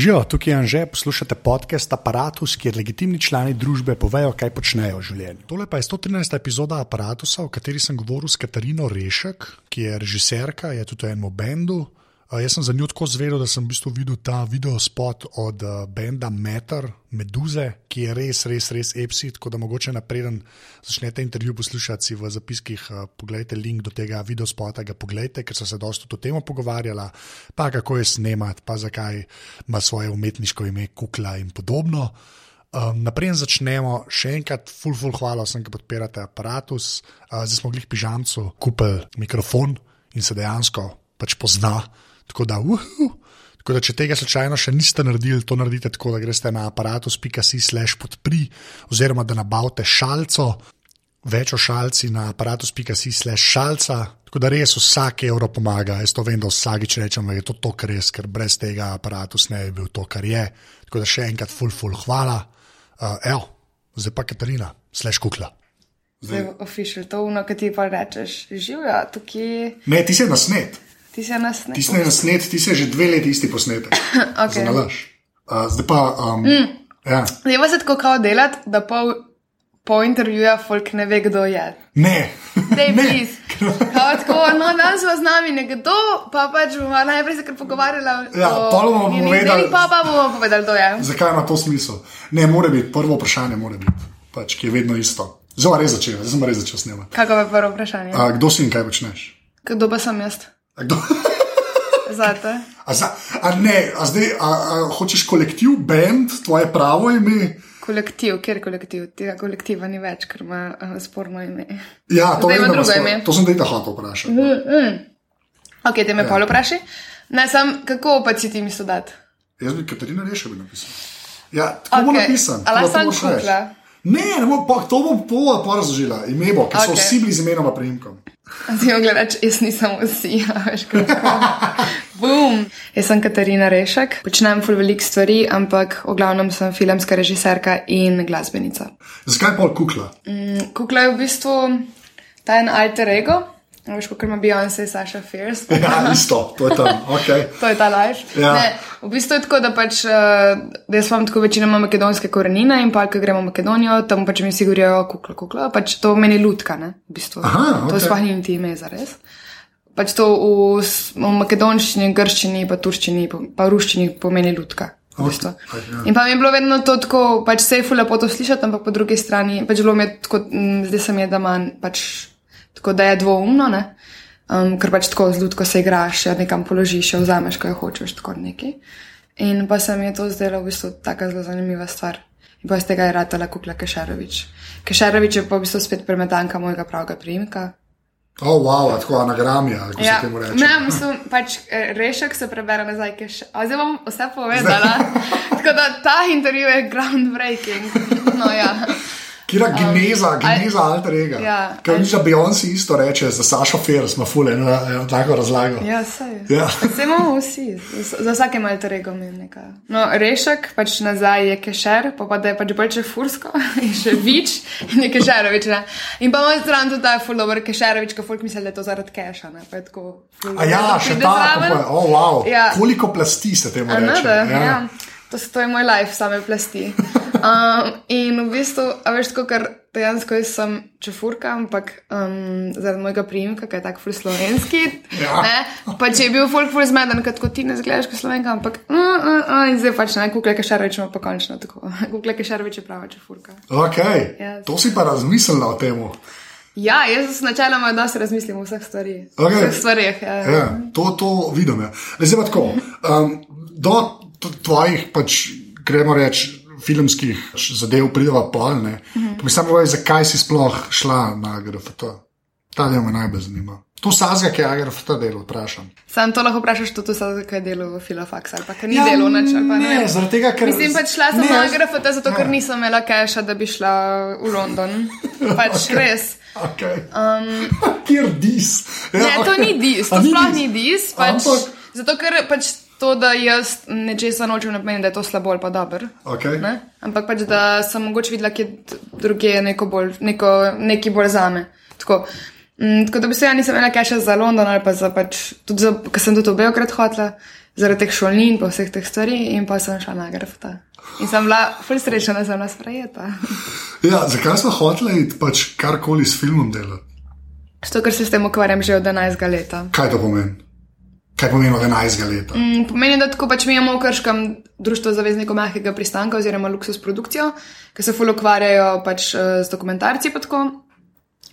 Živijo, tukaj je Anže, poslušate podcast Apparatus, kjer legitimni člani družbe povejo, kaj počnejo v življenju. Tole pa je 113. epizoda Apparatusa, v kateri sem govoril s Katarino Rešek, ki je režiserka, je tudi v enem bendu. Uh, jaz sem za njo tako zvedel, da sem v bistvu videl ta video spot od uh, benda Meter, Meduze, ki je res, res, res epsi. Tako da mogoče napreden začnete intervju poslušati si v zapiskih, uh, pogledajte link do tega video spota, ga pogledajte, ker so se dosta o tem pogovarjala, pa kako je snemati, pa zakaj ima svoje umetniško ime Kukla in podobno. Um, naprej začnemo, še enkrat, full, full, hvala vsem, ki podpirate aparatus. Uh, zdaj smo glih pižamcu, kupili mikrofon in se dejansko pač pozna. Tako da, uhu. Tako da, če tega slučajno še niste naredili, to naredite tako, da greste na aparatus.si/slash podpri, oziroma da nabavite šalco, več o šalci na aparatus.si/slash šalca. Tako da res vsak evro pomaga. Jaz to vem, da vsakič rečem, da je to to, kar res, ker brez tega aparatus ne bi bil to, kar je. Tako da še enkrat, full, full, hvala. Uh, evo, zdaj pa Katarina, slash kukla. Zdaj, ofišil to, no, kaj ti pa rečeš, živijo tukaj. Ne, ti si na snet. Ti si nas ne. Ti si na snet, ti si že dve leti isti posnetek. Okay. Zanalaš. Uh, zdaj pa. Um, mm. ja. Zdaj pa se tako kao delati, da pol, po intervjuju folk ne ve, kdo je. Ne. Dej, Ne. Kao tako, no, danes bo z nami nekdo, pa pač bomo najprej se kar pogovarjali. Ja, pol bomo povedali- Pa pa bomo povedali, kdo je. Zakaj ima to smisel? Ne, mora biti, prvo vprašanje mora biti, pač, ki je vedno isto. Zelo res začel, zdaj sem res začel snemati. Kako je prvo vprašanje? Uh, kdo si in kaj počneš? Kdo pa sem jaz? Kdo? Zate. A, za, a ne, a zdaj a, a, hočeš kolektiv, bend, tvoje pravo ime? Kolektiv, kjer je kolektiv? Tega kolektiva ni več, ker ima uh, sporno ime. Ja, to, da drugo to- ime. to sem te da hotel vprašati. Ok, te me ja. pol vpraši. Ne, sam, kako pa si ti misliš dati? Jaz bi Katarina Reša bi napisal. Ja, tako bo Ok, napisan. a lahko tako to? Ne, ne bo, pa, to bom pol pa razložila. Ime bo, ker so Ok. vsi bili z imenom in priimkom. Zdaj mu gledaš, jaz nisem vsi, a veš kako. Bum! Jaz sem Katarina Rešek, počnem ful veliko stvari, ampak v glavnem sem filmska režiserka in glasbenica. Zakaj pol kukla? Mm, Kukla je v bistvu ta en alter ego, a veš, kot ima Beyoncé, Sasha Fierce. Ja, isto, to je tam. Okay. To je ta laž. Ja. Ne, v bistvu je tako, da pač, uh, da jaz imam tako večinoma makedonske korenine in pa, ko gremo v Makedonijo, tam pač mi vsi govorijo kukla, kukla, pač to meni lutka, ne, v bistvu. Aha, To okej. sploh ni niti ime za res. Pač to v, v makedonščini, grščini, pa turščini, pa, ruščini pomeni lutka. v bistvu. Ok, ja. In pa mi je bilo vedno to tako, pač se je fule lepo to slišati, ampak po drugi strani, pač bilo mi je tako, mm, zdaj se mi je, da manj, pač tako, da je dvoumno, ne. Um, ker pač tako z ljudko se igraš, jo nekam položiš, jo vzameš, ko jo hočeš, tako neki. In pa se mi je to zdelo v bistvu taka zelo zanimiva stvar. In pa iz tega je ratala Kukla Kešarovič. Kešarovič je pa v bistvu spet premetanka mojega pravega priimka. O, oh, wow, tako anagramija, kako ja. se temu reče. ne, mislim, pač eh, rešek se prebere nazaj, keš. A zdaj bom vse povedala. Tako da ta intervju je groundbreaking. No, ja. Kira geneza, geneza um, alter ega. ja, ali- nič, da Beyoncé isto reče, za Sašo Fierce ima fule, eno, eno tako razlago. Ja, sej. Ja. Vse imamo vsi, za za vsake malo rego mi nekaj. No, rešek, pač nazaj je kešer, pa, pa da je pač bolj če fursko in še vič in je kešerovič. Ne? In pa imamo zraven tudi ta fulover kešerovič, ko folk misli, da je to zaradi keša. Ne? Pa je tako ful A ja, še tako, zraven. pa, oh, wow. Ja. Koliko plasti se temu reče. Another, ja. Ja. To, s- to je moj life, same plasti. Um, in v bistvu, a veš, tako, ker dejansko jaz sem čefurka, ampak um, zaradi mojega priimka, ki je tako ful slovenski. Ja. Ne, pa če je bil folk ful zmeden, kot kot ti ne zgledaš kot slovenka, ampak uh, uh, uh, in zdaj pač ne, kukle Kešarovič ima pa končno tako. Kukle Kešarovič je prava čefurka. Okay. Yes. To si pa razmislila o tem. Ja, jaz načeloma dosti razmislim o vseh stvarih. Okej. Vseh stvarih, ja. Ja, to, to vidim. Ja. Zdaj pa tako. Um, do tvojih, pač, gremo reči, filmskih zadev prideva polne. -huh. Pa mi samo povej, zakaj si sploh šla na GRFT? Ta del me najbolj zanima. To sazga, ki je GRFT delo, vprašam. Sam to lahko vprašaš tudi vse, kaj je delo v Filofax ali pa kaj ni ja, delo nač ali pa ne. ne, zaradi tega, ker. Mislim, pač šla sem Ne, na jaz- GRFT, zato ker Ja. nisem imela keša, da bi šla v London. Pač okay. res. Okay. Um, Kjer dis? Ja, Ne, to okej. ni dis, to sploh ni dis. Pač, Ampak- zato ker pač to, da jaz nečesa nočem, ne pomeni, da je to slabo ali pa dobro. Okay. Ne? Ampak pač, da sem mogoče videla, kje druge je neko bolj, neko, neki bolj zame. Tako. Mm, tako da bi se ja nisem imela keša za London ali pa za pač, tudi za, ker sem tudi v Beograd hotla. zaradi teh šolnin, pa vseh teh stvari, in pa sem šla na grafta. In sem bila ful srečna, da sem nas sprejeta. Ja, zakaj smo hoteli pač karkoli s filmom delati? Zato, ker se s tem ukvarjam že od 11 leta. Kaj to pomeni? Kaj pomeni od 11 leta? Mm, pomeni, da tako pač mi imamo v Krškem Društvo zaveznikov mehkega pristanka oziroma Luxus produkcijo, ki se ful ukvarjajo pač uh, z dokumentarci.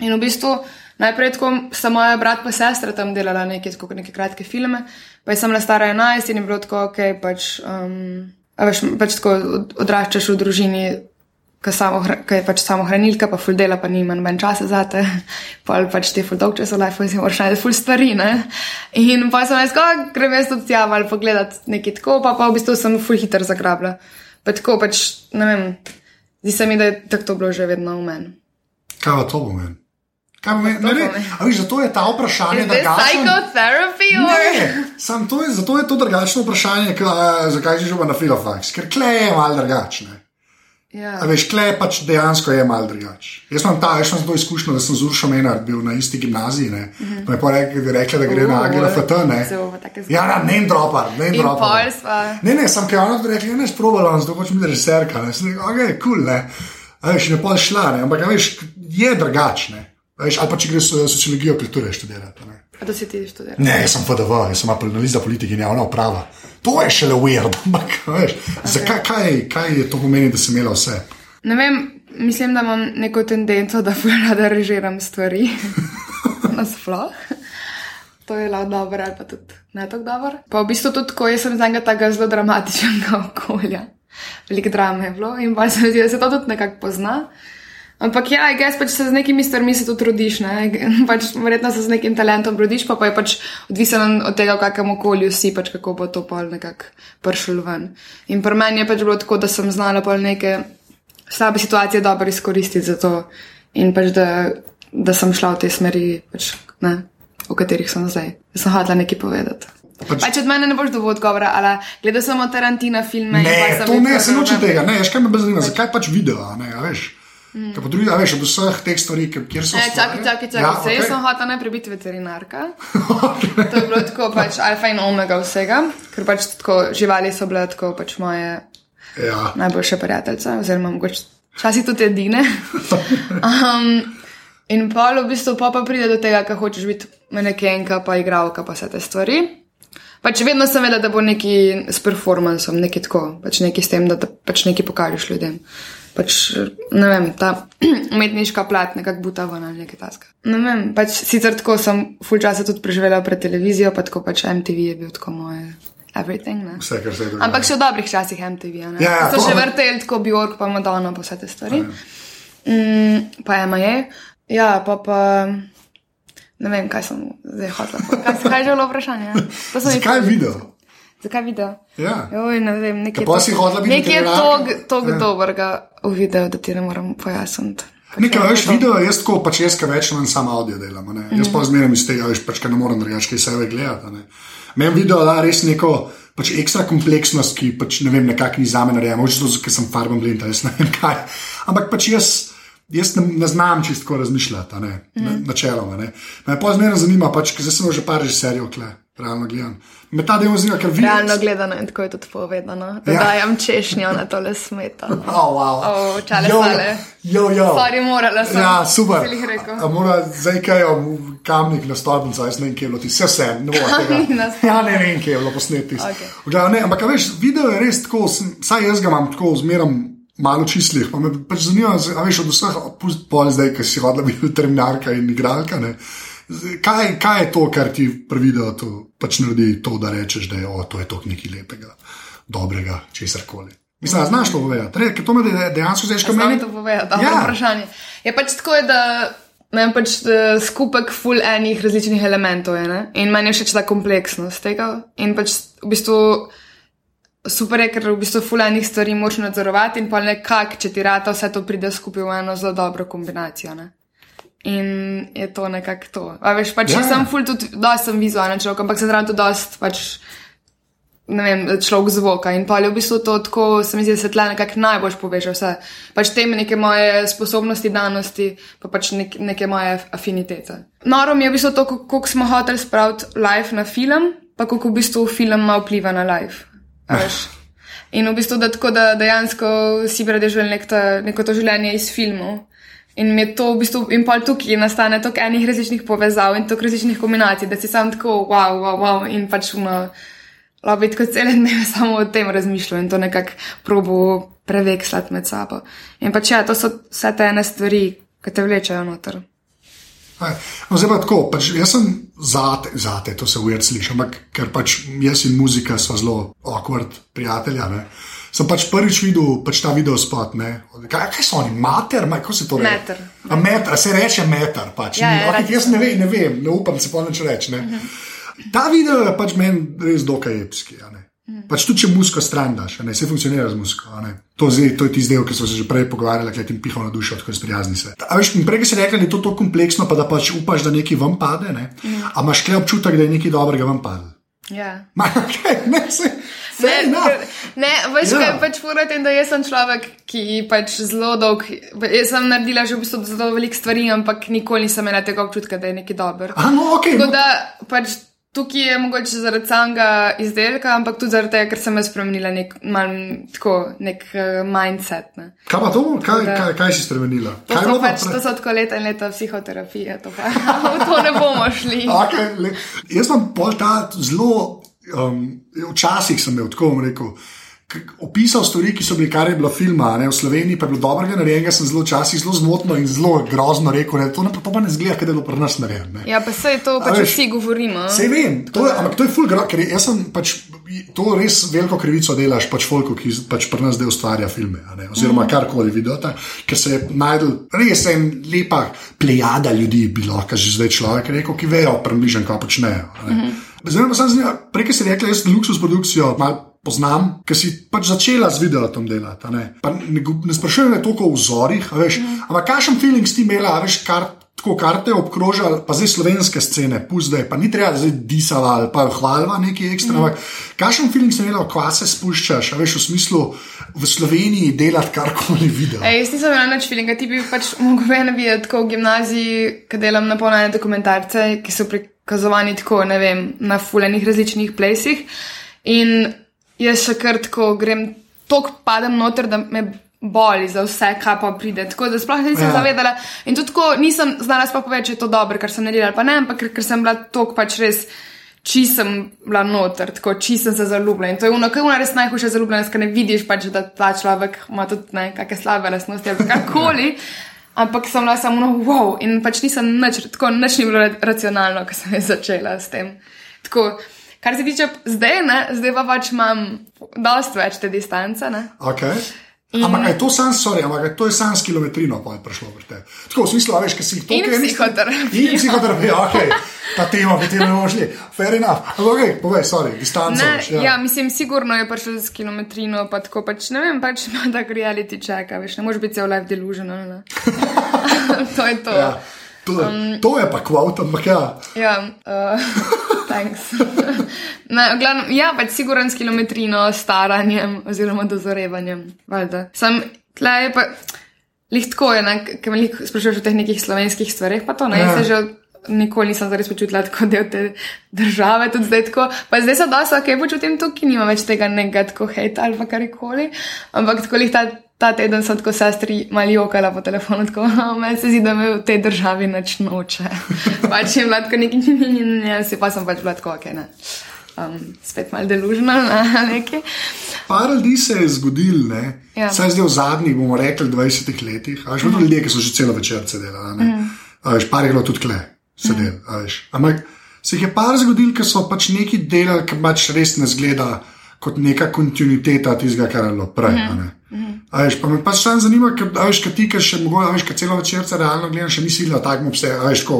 In v bistvu najprej tako sta moja brat pa sestra tam delala neke, tako, neke kratke filme, pa je sem bila stara 11 in je bilo tako, ok, pač, um, veš, pač tako odraščaš v družini. Ki je pač samo hranilka, pa ful dela, pa nima noben časa za te, pa pač ti ful dolg čas v life, si moraš najti ful stvari, ne. In pa sem rekel, oh, grem jaz tudi tja, ali pogledat nekaj tako, pa, pa v bistvu sem ful hiter zagrabila. Pa tako pač, ne vem, zdi se mi, da je tako to bilo že vedno v meni. Kaj pa to pomeni? Kaj pomeni? Ne, ne, a viš, zato je ta vprašanje? Ne, sam to je, zato je to drugačno vprašanje, ka, zakaj si že na filofax, ker klej je mal drugačne. Ja. A veš, klej pač dejansko je mal drugač. Jaz imam ta, jaz imam to izkušnjo, da sem z Uršo Menard bil na isti gimnaziji, ne. Mm -hmm. Pa je pa rekla, rekla, da gre na Uh, ne. v take Ja, na ne dropar, ne In sva. Ne, ne, sem kaj ona rekla, ne, sprobala, zato pač mi je režiserka, ne. Sem rekel, ok, kul, cool, ne. A veš, ne pol šla, ne, ampak veš, je drugačne. Veš, ali pa če greš sociologijo kulture študirati. Ne. A to si ti študiral? Ne, jaz sem FDV, jaz sem analiza politike in javna uprava. To je šele weird, ampak veš, okay. zakaj, kaj, kaj je to pomeni, da sem imela vse? Ne vem, mislim, da imam neko tendenco, da rada režiram stvari. Nasploh. To je lahko dobro, ali pa tudi ne tako dobro. Pa v bistvu tudi tako, jaz sem iz enega tako zelo dramatičnega okolja. Veliko drame je bilo in pa se mi zdi, da se to tudi nekako pozna. Ampak ja, jaz pač se z nekimi stvarmi se tudi rodiš, ne? pač verjetno se z nekim talentom rodiš, pa, pa je pač odvisen od tega, v kakem okolju si, pač kako bo to pol nekako pršil ven. In pri meni je pač bilo tako, da sem znala pol neke slabe situacije dobro izkoristiti za to in pač da, da sem šla v te smeri, pač, ne, o katerih sem zdaj. Da sem hotela nekaj povedati. Pač- Pač od mene ne boš dovolj odgovora, ali gledal sem od Tarantina filme. Ne, to ne, se noče tega, ne, veš, kaj me bolj zanima, zakaj pač video, ne, veš. Mm. Pa drugi, a veš, od vseh teh stvari, kjer so. Ne, čakaj, čakaj, čakaj. Ja, Ja, okay. Jaz sem hotela najprej biti veterinarka. to je bilo tako pač alfa in omega vsega, ker pač tako živali so bile tako pač moje Ja, najboljše prijateljice, oziroma mogoče včasih tudi edine. Um, in pa v bistvu pa, pa pride do tega, da hočeš biti manekenka, pa igralka, pa vse te stvari. Pač vedno sem vedela, da bo neki s performancem, neki tako, pač neki s tem, da, da pač nekaj pokažeš ljudem. Pač, ne vem, ta umetniška plat nekako buta ven ali nekaj taska. Ne vem, pač sicer tako sem full časa tudi preživela pred televizijo, pa tako pač MTV je bil tako moje everything. Ne? vse, kar se je dogajalo. Ampak še v dobrih časih MTV? Ja, ja, so to- še vrteli tako Bjork, pa Madonna, pa vse te stvari. Mm, pa Ema je. Ja, pa pa. Ne vem, kaj sem zdaj hotel. Kaj, kaj je že bilo vprašanje? Zakaj jih- video? Zakaj video? Ja. Joj, ne vem, nekaj Ja, si hotela biti Nekaj je tog Ja. dobrega v videu, da ti ne moram pojasniti. Nekaj, veš, video, jaz tako, pač jaz, ki več ali manj samo audio delam, ne. Mhm. jaz pa zmeraj iz tega, veš, pač, ker ne morem drugače kaj sebe gledati. a ne. Meni video da res neko pač ekstra kompleksnost, ki pač ne vem, nekako ni za me narejena, očitno zato, ker sem farben blind, jaz ne vem kaj. Ampak pač jaz. Jaz ne, ne znam čisto razmišljati, ne, mm. Mhm. načeloma. Ne. Me pa zmeraj zanima, pač, ker sem že par režiserjev, kle, realno gledam. Me ta del zanima, ker vidiš. Realno gledano in tako je tudi povedano. Da Ja. dajem češnjo na tole smetano. Oh, wow. Oh, čale Jo, sale. Jo, jo. Sorry, morala sem. Ja, super. A, a mora zdaj kaj je kamnik na stolpnico, jaz ne vem, kje je bilo ti, vse vse, ne tega. Ja, ne vem, kje je bilo posneti. Okay. Ne, ampak a veš, video je res tako, saj jaz ga imam tako zmeram. Malo čislih, pa me pač zanima, a veš, od vseh, pol zdaj, ki si hodila biti terminarka in igralka, ne, kaj, kaj je to, kar ti videu to, pač naredi to, da rečeš, da je o, to je to nekaj lepega, dobrega, česar koli. Mislim, da znaš to povedati, Re, to me de- dejansko zdaj še Znam meni. to povedati, dobro Ja. vprašanje. Je pač tako, je, da imam pač eh, skupek full enih različnih elementov je, ne? in meni je všeč ta kompleksnost tega. In pač v bistvu super je, ker v bistvu full enih stvari moč nadzorovati in pa nekako, če ti rata vse to pride skupaj v eno zelo dobro kombinacijo. Ne? In je to nekako to. A veš, pač Ja. ja. sem full tudi, dosti sem vizualen človek, ampak sem zraven tudi dosti pač ne vem, človek zvoka. In pa je v bistvu to tako, se mi zdi, da se tle nekako najbolj poveže vse. Pač te neke moje sposobnosti, danosti, pa pač nek, neke moje afinitete. Noro mi je v bistvu to, kako smo hoteli spraviti live na film. pa kako v bistvu film ima vpliva na life. a veš. In v bistvu, da tako da dejansko si predežujem nek ta- neko to življenje iz filmov. In mi je to v bistvu, in pa tukaj nastane toliko enih različnih povezav in toliko različnih kombinacij, da si sam tako, wow, wow, wow, in pač uno, lahko bi tako cele dneve samo o tem razmišljal in to nekako probo prevekslati med sabo. In pač ja, to so vse te ene stvari, ki te vlečejo noter. Aj, No, zdaj pa tako, pač jaz sem zate, zate, to se uvir sliši, ampak ker pač jaz in muzika sva zelo awkward prijatelja. Ne? Sem pač prvič videl pač ta video spot. ne. Kaj, kaj so oni, mater, Ma, kako se to reče? Meter. A meter, a se reče meter. Pač. Ja, ja, reče jaz ne vem, ne vem, ne upam se pa neč reči. Ne? Ta video je pač meni res dokaj epski. ne. Pač tudi če musko stran daš, ne, vse funkcionira z musko. To, zdaj, to je tisti del, ki smo se že prej pogovarjali, ki je ti pihal na dušo, tako sprijazni se. A veš, prej si rekel, da je to tako kompleksno, pa da pač upaš, da nekaj vam pade. Ne? A imaš kle občutek, da je nekaj dobrega vam padlo? Ja. Ma, okay, ne, se, Ne, ker- ne, veš, Ja. kaj pač fura tem, da jaz sem človek, ki pač zelo dolg. Jaz sem naredila že v bistvu zelo veliko stvari, ampak nikoli nisem imela tega občutka, da je nekaj dobro. A, no, okay, Tako no, da pač tukaj je mogoče zaradi samega izdelka, ampak tudi zaradi tega, ker sem jaz spremenila nek, mal, tako, nek uh, mindset. Ne. kaj pa to? Kaj, Da. kaj, kaj si spremenila? To, Kaj so pač, pre- to so tako leta in leta psihoterapije, to, pa, to ne bomo šli. Okay, le, jaz imam pol ta zelo, um, včasih sem imel tako bom rekel. Opisal stvari, ki so bili, kar je bilo filma, ne, v Sloveniji pa je bilo dobrega narejenega, sem zelo včasih zelo zmotno in zelo grozno rekel, da to, ne, to pa ne zgleda, da je bilo pri nas narejeno. Ja, pa se je to, A pač veš, vsi govorimo. Sej vem, to je, ampak to je full grog, ker jaz sem pač to res veliko krivico delaš pač folku, ki pač pri nas zdaj ustvarja filme, ne, oziroma mm. karkoli vidota, ker se je najdel res en lepa plejada ljudi, bi lahko že zdaj človek rekel, ki vejo približno, kaj počnejo. ne. Zdaj me pa sem zanimivo, prej si rekla, jaz luksus produkcijo malo poznam, ker si pač začela z videotom delati. a Ne, Pa ne, ne sprašujem me toliko o vzorih, a veš, ampak kakšen feeling si imela, veš, kar tako karte obkrožali, pa zdaj slovenske scene, puzdaj, pa ni treba zdaj disala ali pa hvalva neki ekstra. Mm. Kakšen feeling si imela, ko se spuščaš, veš, v smislu v Sloveniji delati karkoli video. Ej, jaz nisem imela nič feelinga, ti bi pač mogel mene videti tako v gimnaziji, ki delam na polnane dokumentarce, ki so prikazovani tako, ne vem, na fulejnih različnih plesih. In jaz še kar tako grem, tok padem noter, da me boli za vse, kaj pa pride. Tako da sploh nisem Ja. ja. zavedala. In tudi tako nisem znala sploh povedati, če je to dobro, kar sem naredila, ali pa ne, ampak ker, ker sem bila tok pač res. Či sem bila noter, tako či sem se zaljubila. In to je ono, kaj je res najhujša zaljubljenost, ker ne vidiš pač, da ta človek ima tudi nekakšne slabe lastnosti ali karkoli. Ampak sem bila samo no, wow, in pač nisem nič, tako nič ni bilo ra- racionalno, ko sem začela s tem. Tako, kar se tiče zdaj, ne, zdaj pa pač imam dost več te distance. Ne. Okay. Ampak je to sans, sorry, ampak to je sans kilometrino, pa je prišlo v te. Tako v smislu, veš, kaj si jih to In psihoterapija. In psihoterapija, ok. Ta tema, bi ti ne bomo šli. Fair enough. Ampak ok, povej, sorry, distanco. Ne, veš, ja. ja, mislim, sigurno je prišel z kilometrino, pa tako pač ne vem, pač ima tak reality check, a veš, ne moreš biti cel life ne. to je to. Ja. To, um, to je pa kvot, ampak ja. Ja, uh, thanks. ne, glavno, ja, pač siguren s kilometrino, staranjem oziroma dozorevanjem. Valjda. Sam tle je pa, lih tako je, ker me sprašuješ o teh nekih slovenskih stvareh, pa to ne, Ja. ja. se že nikoli nisem zares počutila tako del te države, tudi zdaj tako. Pa zdaj se dosta, ok, počutim tukaj, nima več tega nekega tako hejta ali pa karkoli, ampak tako lih ta. Ta teden sem tako sestri malo jokala po telefonu, tako meni se zdi, da me v tej državi nič noče. pač je bila tako neki, ne, ne, ne, si pa sem pač bila tako, ok, ne. Um, spet malo delužna, ne, nekaj. Par ljudi se je zgodil, ne. Ja. Saj zdaj v zadnjih, bomo rekli, 20 letih. A veš, mm. ljudje, ki so že celo večerce delali. Mm. A veš, par je bilo tudi kle, sedel. Mm. Ampak se jih je par zgodil, ki so pač neki delali, ki pač res ne zgleda kot neka kontinuiteta tistega, kar je bilo prej. Mm. A veš, pa me pač sam zanima, ker a veš, kaj ti, ki še mogoče, a veš, kaj celo večerce realno gledam, še nisi na takem obsegu, a veš, ko.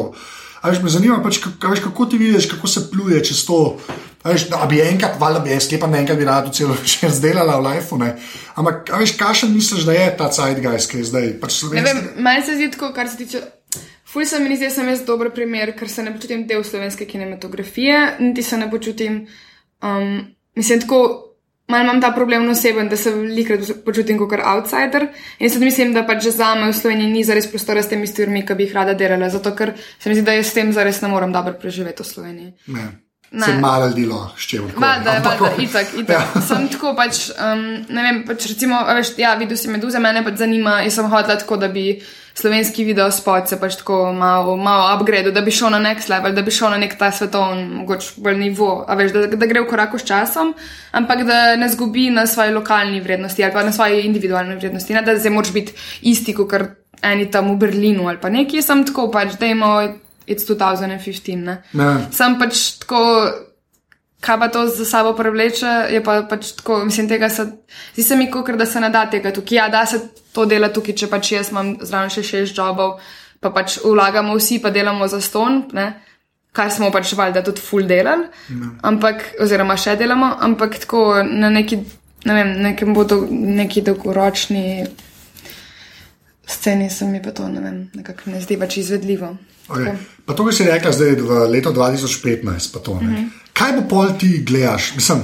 A veš, me zanima, pač, kako, a veš, kako ti vidiš, kako se pluje čez to. A veš, da bi enkrat, valjda bi jaz sklepam, da enkrat bi rad celo večer zdelala v lifeu, ne. Ampak, a veš, kakšen misliš, da je ta zeitgeist, ki je zdaj pač slovenski? meni se zdi tako, kar se tiče. Ful se mi zdi, da sem jaz dober primer, ker se ne počutim del slovenske kinematografije, niti se ne počutim. Um, mislim, tako. Mal imam ta problem oseben, da se velikrat počutim kot outsider in sedaj mislim, da pač za me v Sloveniji ni zares prostora s temi stvarmi, ki bi jih rada delala, zato ker se mi zdi, da jaz s tem zares ne morem dobro preživeti v Sloveniji. Ne. Se malo delo s čim. Vada, vada, itak, itak. Ja. Sem tako pač, um, ne vem, pač recimo, veš, ja, videl si meduze, mene pač zanima in sem hodila tako, da bi slovenski video spot se pač tako malo, malo upgrade, da bi šel na next level, da bi šel na nek ta svetovni, mogoče bolj nivo, a veš, da, da gre v koraku s časom, ampak da ne zgubi na svoji lokalni vrednosti ali pa na svoji individualni vrednosti, ne da zdaj moraš biti isti, kot kar eni tam v Berlinu ali pa nekje, sem tako pač, da imamo it's 2015. Ne? Ne. Sam pač tako, kaj pa to za sabo prevleče, je pa pač tako, mislim, tega se, zdi se mi, kot da se ne da tega tukaj. Ja, da se to dela tukaj, če pač jaz imam zraven še šest jobov, pa pač vlagamo vsi, pa delamo za ston, ne? kar smo pač valjda tudi full delali, ampak, oziroma še delamo, ampak tako na neki, ne vem, nekem bodo neki dolgoročni. Sceni se mi pa to ne, vem, ne zdi več izvedljivo. Okay. Pa to, kar si rekla zdaj v letu 2015, pa to ne. Mm -hmm. Kaj bo pol ti gledaš? Mislim,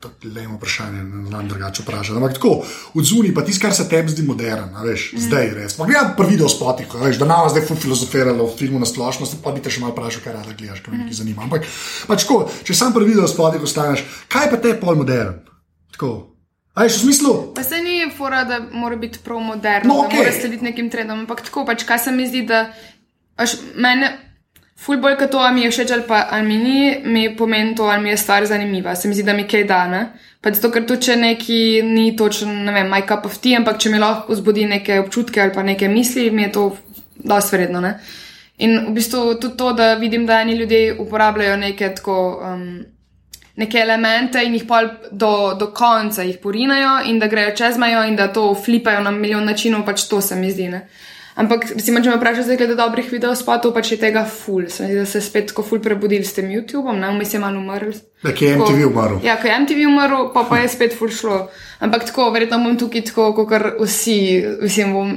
to je le eno vprašanje, ne znam drugače vprašati. Ampak tako, od zunaj pa tisto, kar se tebi zdi moderno, veš, mm -hmm. zdaj res. Pa gledaj prvi video spotih, veš, da nam zdaj filozofiralo v filmu na splošno, pa bi te še malo vprašal, kaj rada gledaš, kaj me mm -hmm. zanima. Ampak pač tako, če sam prvi video spotih ostaneš, kaj pa te pol modern? Tako. Aj, v smislu? Pa se ni fora, da mora biti prav moderno, no, okay. da mora slediti nekim trendom, ampak tako pač, kaj se mi zdi, da Aš, mene, ful bolj kot to, ali mi je všeč ali pa ali mi ni, mi pomeni to, ali mi je stvar zanimiva. Se mi zdi, da mi kaj dane. Pa zato, ker to, če neki ni točen, ne vem, my cup of tea, ampak če mi lahko vzbudi neke občutke ali pa neke misli, mi je to dosti vredno. Ne? In v bistvu tudi to, da vidim, da eni ljudje uporabljajo neke tako. Um, Neke elemente in jih pol do, do konca jih porinajo, in da grejo čez mejo, in da to flipajo na milijon načinov, pač to se mi zdi. Ne? Ampak, recimo, če me vprašaš, zdaj glede dobrih videospotov, pač je tega ful. Se mi zdi, da se spet tako ful prebudili s tem YouTubeom, ne, vmes je malo umrl. Nek je MTV umrl. Ja, ko je MTV umrl, pa pa je spet ful šlo. Ampak tako, verjetno bom tukaj tako, kot vsi, mislim, bom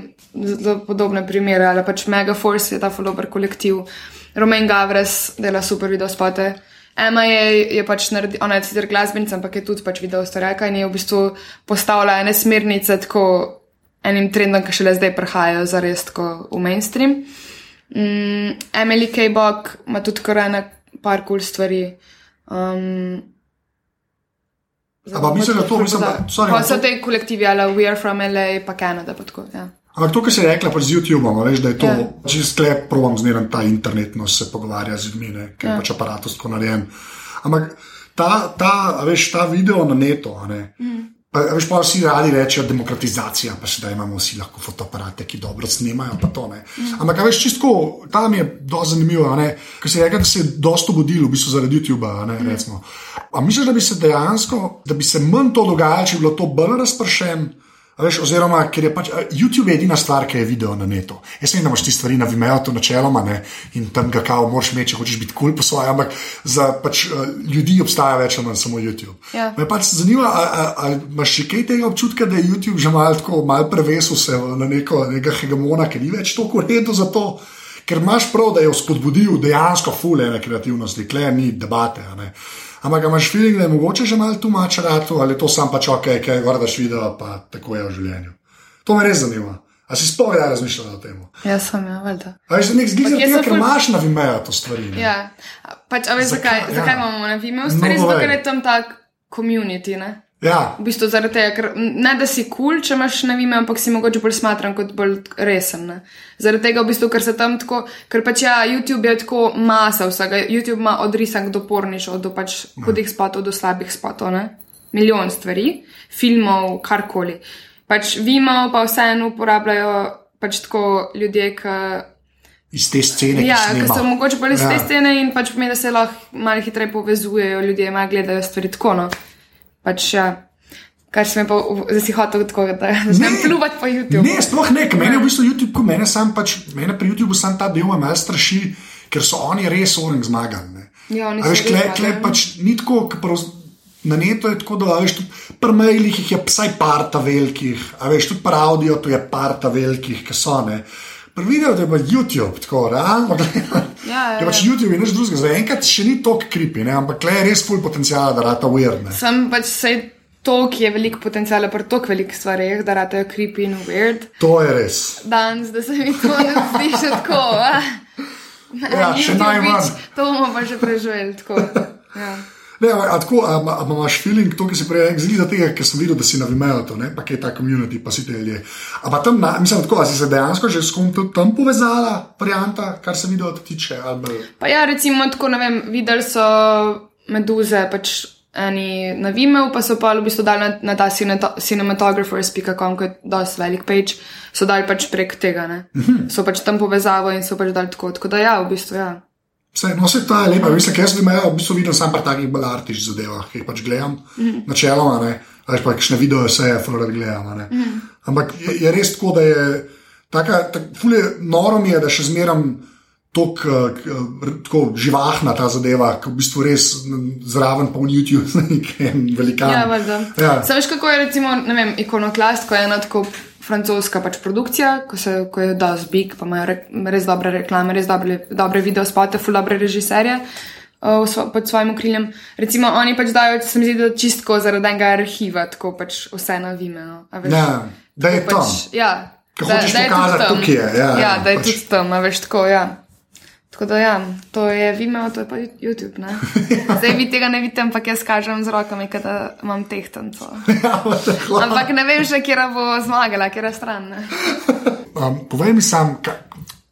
za podobne primere, ali pač Megaforce je ta ful dober kolektiv. Romain Gavres dela super videospote. Emma je, je pač naredila, ona je sicer glasbenica, ampak je tudi pač video storjaka in je v bistvu postavila ene smernice tako enim trendom, ki šele zdaj prihajajo za res v mainstream. Um, Emily Kejbok ima tudi kar ene par kul cool stvari. Um, Ampak mislim, da to mislim, da sorry, pa so te kolektivi, ali We Are From LA, pa Kanada. Pa tako, ja. Ampak to, kar si rekla pač z YouTubeom, veš, da je to. Ja. če sklep, provam zmeraj ta internetno se pogovarja z ljudmi, ker je yeah. pač aparatus tako narejen. Ampak ta, ta, veš, ta video na netu, mm. Pa, veš, pa vsi radi rečejo demokratizacija, pa še da imamo vsi lahko fotoaparate, ki dobro snimajo. Mm. Ampak, veš, čisto tam je zelo zanimivo, ker se je rekel, da se je dosto budil, v bistvu zaradi YouTube-a. Mm. Ampak misliš, da bi se dejansko, da bi se manj to dogajalo, če bi bilo to bolj razpršeno? Veš, oziroma, ker je pač YouTube je edina stvar, ki je video na netu. Jaz vem, da imaš ti stvari na Vimeo, to načeloma ne in tam ga kao moraš imeti, če hočeš biti kul cool po svoje, ampak za pač, ljudi obstaja več ali manj samo YouTube. Ja. Me pač zanima, ali imaš še kaj tega občutka, da je YouTube že malo tako, malo prevesil se na neko, nekega hegemona, ki ni več toliko redo za to. Ker imaš prav, da je spodbudil dejansko fulene kreativnosti, klej ni debate. Ampak imaš feeling, da je mogoče že malo tu mač ratu ali to sam pač ok, kaj je gordaš video, pa tako je v življenju. To me res zanima. A si sploh kdaj razmišljal o tem? Jaz sem, ja, valjda. A veš, nek zgled, ker ful... imaš na Vimeo to stvari. Ne? Ja, pač, a veš, zakaj, zakaj, ja. zakaj imamo na Vimeo stvari? No, Zato, ker je tam tak community, ne? Ja. V bistvu zaradi tega, ker ne da si kul, cool, če imaš na vime, ampak si mogoče bolj smatran kot bolj resen. Ne? Zaradi tega, v bistvu, ker se tam tako, ker pač ja, YouTube je tako masa vsega. YouTube ima od risank do pornišov, do pač ja. hudih spotov, do slabih spotov, ne? milijon stvari, filmov, karkoli. Pač vimo, pa vseeno uporabljajo pač tako ljudje, ki. Iz te scene. Ja, ki so mogoče bolj iz ja. te scene in pač pomeni, da se lahko malo hitreje povezujejo ljudje, malo gledajo stvari tako. No? Pač, ja, kar se mi pa zdaj si hotel tako, da ne pluvati po YouTubu. Ne, sploh ne, meni je v bistvu YouTube, ko mene sam pač, mene pri YouTubu sam ta del me straši, ker so oni res oren zmagali. Ja, oni so. Veš, kle, kle pač ni tako, prav, na neto je tako, da veš, tudi pri mailih jih je vsaj parta velikih, a veš, tudi pri audio tu je parta velikih, ki so ne. Videl, da je bil YouTube tako, realno. Ja, ja, ja. Pač YouTube je nekaj drugega, zdaj enkrat še ni tako kripi, ampak le res full potencial, da rata weird. Sem pač sej to, ki je veliko potencijala pri tako velikih stvareh, da rata creepy in weird. To je res. Danes, da se mi to ne zdi še tako. Ja, še najmanj. To bomo pa že preživeli tako. Ja. Ne, a, a, tako, a, a, imaš feeling, to, ki si prej rekel, zgleda tega, ker sem videl, da si na Vimeju to, ne, pa kje je ta community, pa si te ljudje. Ampak tam, na, mislim, tako, si se dejansko že s kom tam povezala, varianta, kar se video tiče, ali Pa ja, recimo, tako ne vem, videli so meduze, pač eni na Vimeu, pa so pa v bistvu dali na, na ta cinematographers.com, ki je dosti velik page, so dali pač prek tega, ne. So pač tam povezavo in so pač dali tako, tako da ja, v bistvu ja. Vse, no, se ta je lepa, mislim, ker jaz Vimejo v bistvu vidim sam pri takih bolj artiš zadevah, ki jih pač gledam, mm -hmm. načeloma, ne, veš pa kakšne video vse fuler gledam, ne. Mm -hmm. Ampak je, je res tako, da je, taka, tak, ful je, noro mi je, da še zmeram tok, tako živahna ta zadeva, ki v bistvu res zraven pa v YouTube, nek en velikan. Ja. Ja. Saj veš, kako je recimo, ne vem, ikonoklast, ko je ena tako francoska pač produkcija, ko, se, ko je dosti big, pa imajo re, res dobre reklame, res dobre, dobre video spote, ful dobre režiserje. uh, svo- Pod svojim okriljem. Recimo, oni pač dajo, se mi zdi, da čistko zaradi enega arhiva, tako pač vse na a veš. Ja, da je tam. pač, ja, Ko da- da je tudi tam. tukaj je, ja, ja, ja, da je pač. tudi tam, a veš tako, ja. Tako da ja, to je Vimeo, to je pa YouTube. Ne? Zdaj vi tega ne vidite, ampak jaz kažem z rokami, da imam tehtanco. Ampak ne vem še, kje bo zmagala, kje stran. Ne? Um, povej mi sam, kaj,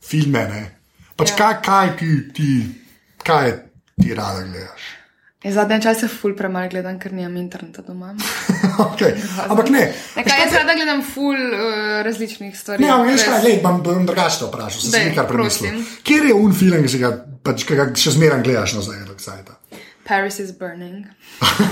filme, ne. Pač Ja. kaj, kaj ti, ti, kaj ti rada gledaš? Ja, Zadnje čase ful premalo gledam, ker nimam interneta doma. okay. Ampak ne. Nekaj jaz rada gledam ful uh, različnih stvari. Ne, veš kaj, lej, bom, bom drugače to vprašal, sem se Daj, nekaj premislil. Kjer je un film, ki si ga, pač, ki ga še zmeraj gledaš nazaj, od Zajta? Paris is burning.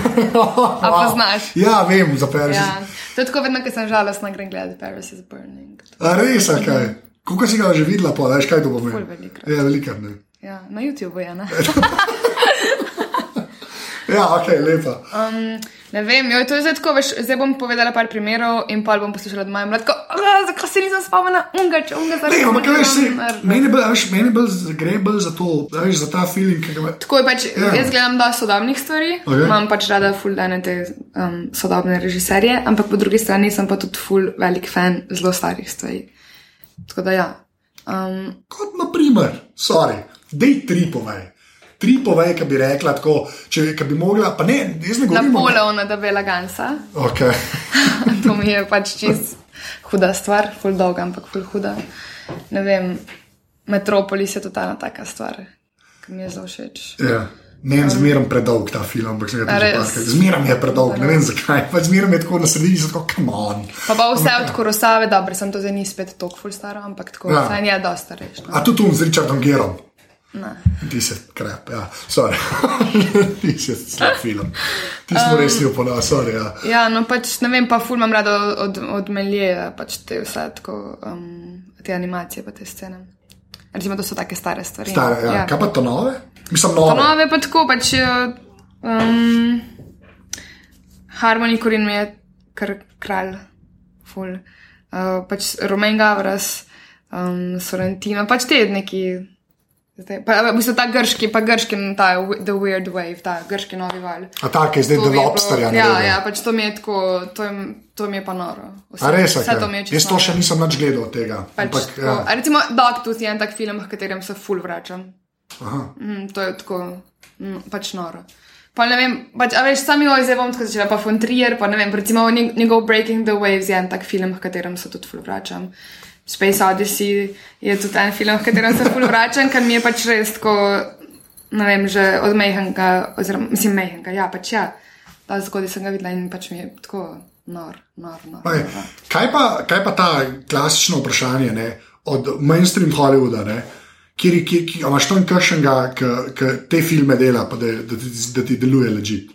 A poznaš? Ja, vem, za Paris. Ja. To je tako vedno, ko sem žalostna, grem gledati Paris is burning. A res, kaj? Kako si ga že videla, pa veš, kaj to pomeni? Ful velikokrat. Ja, velikrat, ne. Ja, na YouTubu je, ne? Ja, ok, lepa. Um, ne vem, jo, to je zdaj tako, veš, zdaj bom povedala par primerov in pa bom poslušala in bila tako, "Ah, zakaj se nisem spomnila, unga, če unga zaradi Ne, ampak veš, meni bolj, veš, meni bolj gre bolj za to, veš, za ta feeling, ki ga ima. Tako je pač, Ja. yeah. jaz gledam dosti sodobnih stvari, Ok. okay. imam pač rada full dane te um, sodobne režiserje, ampak po drugi strani sem pa tudi full velik fan zelo starih stvari. Tako da ja. Um, Kot na primer, sorry, dej tri povej. Tri povej, ki bi rekla tako, če bi mogla, pa ne, jaz ne govorim. Napoleona da Bela Gansa, Okay. to mi je pač čist huda stvar, full dolga, ampak full huda. Ne vem, Metropolis je totalna taka stvar, ki mi je zelo všeč. Ja. Meni zmeraj predolg ta film, ampak se ga res? parkrat. Zmeraj je predolg, ne vem zakaj. Pač zmeraj je tako na sredini, zato come on. Pa pa vse od Korosave, dobro, sem to zdaj ni spet toliko full staro, ampak tako, Ja. saj je dosta starejši. No. A tudi tu z Richardom Gerom. Ti si krep, ja, sorry. Ti si slab film. Ti smo res ljubo, no, sorry, ja. Ja, no pač ne vem, pa ful imam rada od, od, Melije, pač te vse tako, um, te animacije pa te scene. Recimo, to so take stare stvari. Stare, ja. ja. Kaj pa to nove? Mislim, nove. Pa nove pa tako, pač um, Harmony Korin je kar kralj, ful. Uh, pač Romain Gavras, um, Sorrentino, pač te neki. Zdaj, pa, v bistvu ta grški, pa grški, ta The Weird Wave, ta grški novi val. A tak je zdaj The Lobster, ja. Ja, ja, pač to mi je tako, to, je, to mi je pa noro. Vse, res, vse to mi je čisto. Jaz to še nisem nič gledal od tega. Pač, Ampak, tako, ja. a recimo, Doctus je en tak film, v katerem se full vračam. Aha. Mm, to je tako, mm, pač noro. Pa ne vem, pač, a veš, sami oj, zdaj bom tako začela, pa von Trier, pa ne vem, recimo njeg- njegov Breaking the Waves je en tak film, v katerem se tudi full vračam. Space Odyssey je tudi en film, v katerem se full vračam, ker mi je pač res tako, ne vem, že od Mehenga, oziroma mislim Mehenga, ja, pač ja, da zgodaj sem ga videla in pač mi je tako nor, nor, nor. Ej, nor. Kaj pa, kaj pa ta klasično vprašanje ne, od mainstream Hollywooda, ne, kjer, kjer, kjer a imaš tam kakšnega, ki te filme dela, pa da, da, ti, da ti deluje ležit.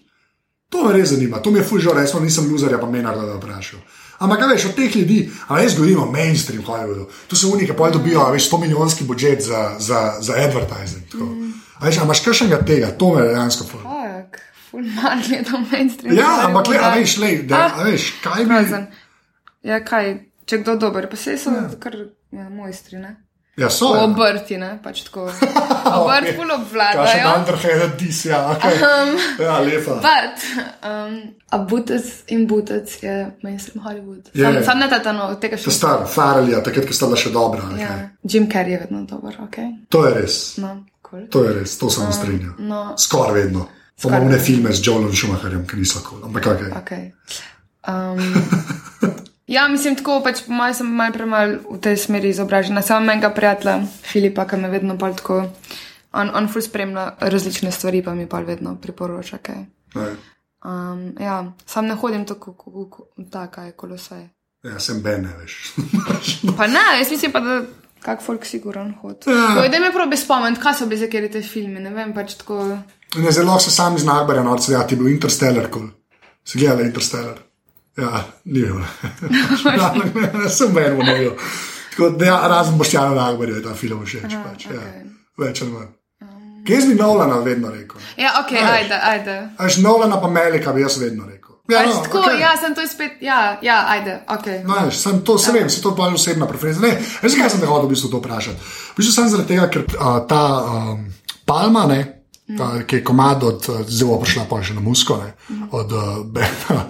To me res zanima, to mi je fužo, resno nisem loser, pa me narod da vprašal. Ampak kaj veš, od teh ljudi, a res govorimo o mainstream Hollywoodu, tu so unike, pa dobijo, a veš, 100 milijonski budžet za, za, za advertising. Mm. A veš, a imaš kakšnega tega, to me dejansko fužo. Fak, full mal gledam mainstream. Ja, ampak le, a veš, le, da, a veš, kaj. Razen. Ja, kaj, če kdo dober, pa se so ja. kar ja, mojstri, ne? Ja, so. ja. Obrti, ne, pač tako. Obrt Ok. ful Kaj še obvladajo. underhanded dis, ja, okay. ja, lepa. But, um, a butec in butec je mainstream Hollywood. Sam, je. sam ne ta no, tega Ta še. star, Farrelija, takrat, ko sta bila še dobra. Okay. Ja. Jim Carrey je vedno dober, ok? To je res, No, cool. to je res, to sem um, strinjal. No, Skoraj vedno. Pomembne filme z Joelom Schumacherjem, ki niso kul, ampak kaj. Okay. Okay. Um, ja, mislim, tako pač po mojem sem malo premalo v tej smeri izobražena. Samo menjega prijatelja Filipa, ki me vedno bolj tako, on, on ful spremlja različne stvari, pa mi pa vedno priporoča kaj. Um, ja, sam ne hodim tako, tako je kolosaj. Ja, sem Ben, veš. pa ne, jaz mislim pa, da kak folk siguran hod. Ja. Da me probi spomniti, kaj so bili za kjer te filme, ne vem, pač tako. Ne, zelo se sami z Nagbarja norce, ja, ti bil Interstellar, kul. Si gledal Interstellar? Ja, ni bil. ja, ne, sem Ben v njegu. Tako da, ja, razen Boštjana Nagbarja je ta film všeč, Aha, pač, okay. ja, več ali manj. Kaj bi Nolana vedno rekel? Ja, ok, Aj, ajde, ajde. Až Nolana pa Melika bi jaz vedno rekel. Ja, no, tako, okay. ja, sem to spet, ja, ja ajde, ok. No, veš, sem to, se ja. vem, se to pa osebna preferenca. Ne, veš, kaj sem te hodil v bistvu to vprašati? V bistvu sem zaradi tega, ker uh, ta um, palma, ne, ta, mm. ki je komad od, zelo prišla pa že na musko, ne, mm. od uh,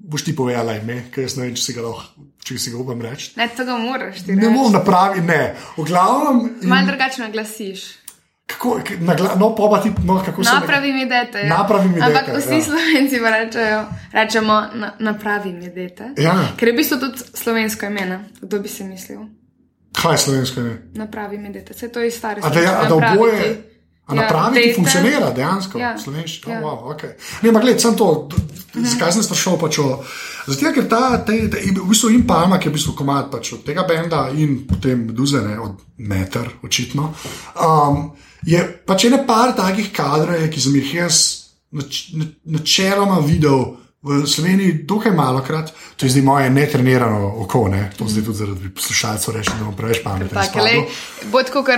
boš ti povedala ime, ker jaz ne vem, če si ga lahko. Če si ga upam reči. Ne, to ga moraš. Ne moreš napraviti, ne. V glavnem. In... Malo drugače naglasiš. Kako, nagla, no, pa ti, no, kako se napravi mi dete. Ja. Napravi mi dete. Ampak vsi ja. slovenci pa rečejo, rečemo, na, napravi mi dete. Ja. Ker je v bistvu tudi slovensko ime, kdo bi si mislil. Kaj je slovensko ime? Napravi mi dete, vse to je staro. A da, ja, da oboje. A ja, napravi ti funkcionira dejansko, ja. slovenščina. Ja. Oh, wow, okay. Ne, ampak gledaj, sem to, mhm. zakaj sem sprašal pač o. Zato, ker ta, te, te, v bistvu in Palma, ki je v bistvu komat pač od tega benda in potem Duzene, od Meter, očitno. Um, je pač ene par takih kadrov, ki sem jih jaz načeloma videl v Sloveniji, dokaj malo krat, to je zdaj moje netrenirano oko, ne? to zdaj tudi zaradi poslušalcev rečem, da bom preveč pameten. Bod kot uh,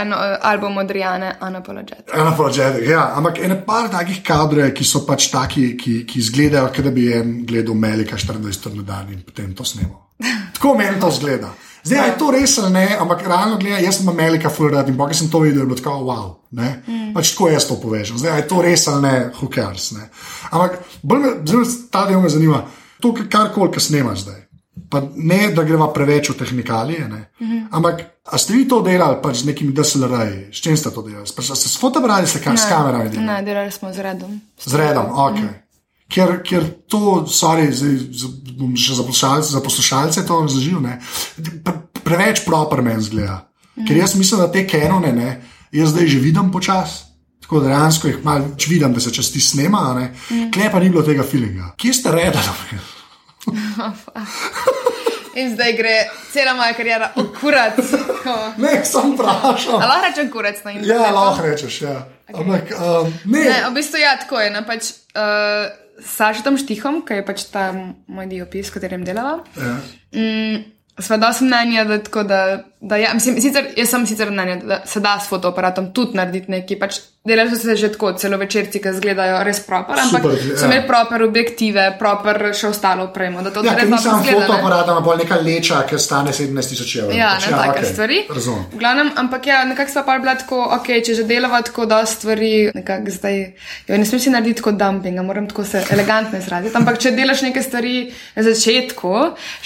eno uh, album od Rijane, Anapologetic. Anapologetic, ja, ampak ene par takih kadrov, ki so pač taki, ki, ki izgledajo, kot da bi jim gledal Melika 24 na dan in potem to snemo. Tako meni to zgleda. Zdaj, je to res ali ne, ampak realno gledano, jaz sem Amerika fulgrat in pa sem to videl, je tako wow. Mm. Pač tako jaz to povežem. Zdaj, je to res ali ne, who cares. Ne? Ampak bolj me, ta del me zanima, to kar koli, kar snemaš zdaj. Pa ne, da greva preveč v tehnikalije, mm -hmm. ampak a ste vi to delali pač z nekimi DSLR-ji, s čim ste to delali? Pač ste s fotografi, s kamerami? Ne, delali smo z redom. Z redom, ok. Mm -hmm ker, ker to, sorry, zdaj, bom še za poslušalce, za poslušalce to zaživel, pre, preveč proper meni zgleda. Mm. Ker jaz mislim, da te kenone, ne, jaz zdaj že vidim počasi. Tako da dejansko jih malo vidim, da se čez ti snema, mm. klepa ni bilo tega feelinga. Kje ste redali? In zdaj gre cela moja karijera, okurat. ne, sem vprašal. Lahko rečem, kurat na internetu. Ja, lahko rečeš. Ja. Okay. Ampak, um, ne. ne, v bistvu ja, tako je. Ne, pač, uh, Sažetom Štihom, ki je pač ta moj diopis, s katerim delava. Ja. Mm, Sveda sem mnenja, da, da, da ja, mislim, sicer, jaz sem sicer mnenja, da se da s fotoaparatom tudi narediti nekaj. Pač Delali so se že tako, celo večerci, ki izgledajo res proper, ampak Super, so imeli ja. proper objektive, proper še ostalo opremo. Da to ja, dobro izgleda. Fotoaparat bolj neka leča, ki stane 17 tisoč evrov. Ja, pač, ne ja, take okay. stvari. Razumem. Glavnem, ampak ja, nekako sva pa bila tako, ok, če že delava tako da stvari, nekako zdaj, jo ne smem si narediti kot dumping, moram tako se elegantno izraziti. Ampak če delaš neke stvari na začetku,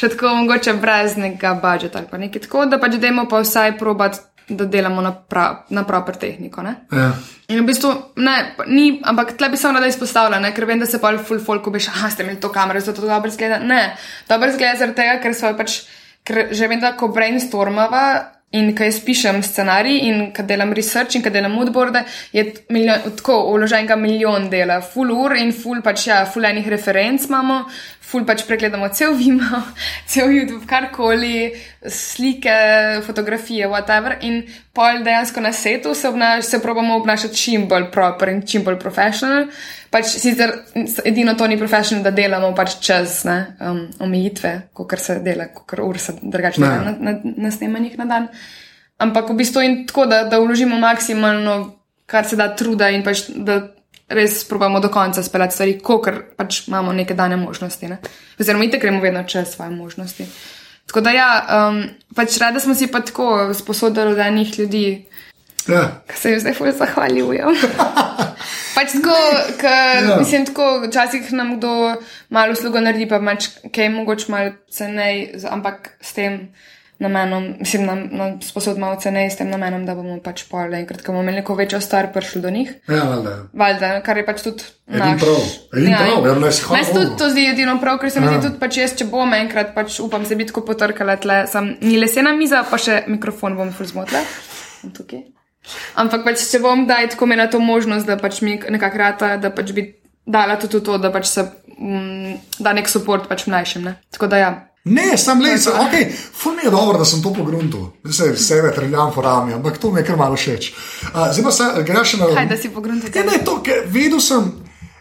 še tako mogoče brez nekega budžeta ali pa nekaj tako, da pač dajmo pa vsaj probat da delamo na, pra, na proper tehniko. Ja. In v bistvu, ne, ni, ampak tle bi samo rada izpostavila, ne, ker vem, da se pa full folk obiš, ah, ste imeli to kamero, zato to dobro zgleda. Ne, dobro zgleda zaradi tega, ker so pač, ker že vem, da ko brainstormava. In ko jaz pišem scenarij, in ko delam research, in ko delam moodboarde, je milijon, tako uloženega milijon dela, full ur in full pač ja, full enih referenc imamo, ful pač pregledamo cel Vimo, cel YouTube, karkoli, slike, fotografije, whatever. In pol dejansko na setu se, obnaš, se probamo obnašati čim bolj proper in čim bolj profesionalen. Pač sicer edino to ni profesionalno, da delamo pač čez ne, um, omejitve, kot se dela, kot ur se drugače dela na, na, na snemanjih na dan. Ampak v bistvu je tako, da, da vložimo maksimalno, kar se da truda in pač da res probamo do konca speljati stvari, kot pač imamo neke dane možnosti. Ne? Oziroma, mi te gremo vedno čez svoje možnosti. Tako da, ja, um, pač rada smo si pa tako sposodili od enih ljudi, ja. ki se jim zdaj fulj zahvaljujem. pač tako, k, ja. mislim, tako, včasih nam kdo malo uslugo naredi, pa pač kaj mogoče malo cenej, ampak s tem namenom, mislim, na, na sposod malo ceneje s tem namenom, da bomo pač pol enkrat, ko bomo imeli neko večjo star prišli do njih. Ja, valjda. Valjda, kar je pač tudi Edin naš. prav, edin Ja, prav, ja, ne, si hvala Meni tudi Bogu. to zdi edino prav, ker se mi Ja. zdi tudi, pač jaz, če bom enkrat, pač upam se biti tako potrkala tle, sem ni lesena miza, pa še mikrofon bom ful zmotla. Ampak pač, če bom daj tako imela to možnost, da pač mi nekako rata, da pač bi dala tudi to, da pač se mm, da nek podpor pač mlajšim. Ne? Tako da ja. Ne, sam le, se, okay, ful mi je dobro, da sem to pogrunil. Zdaj se sebe treljam po rami, ampak to mi je kar malo všeč. Uh, zdaj pa se, greš še na. Kaj, da si pogruntil? Ja, ne, to, ker vedel sem,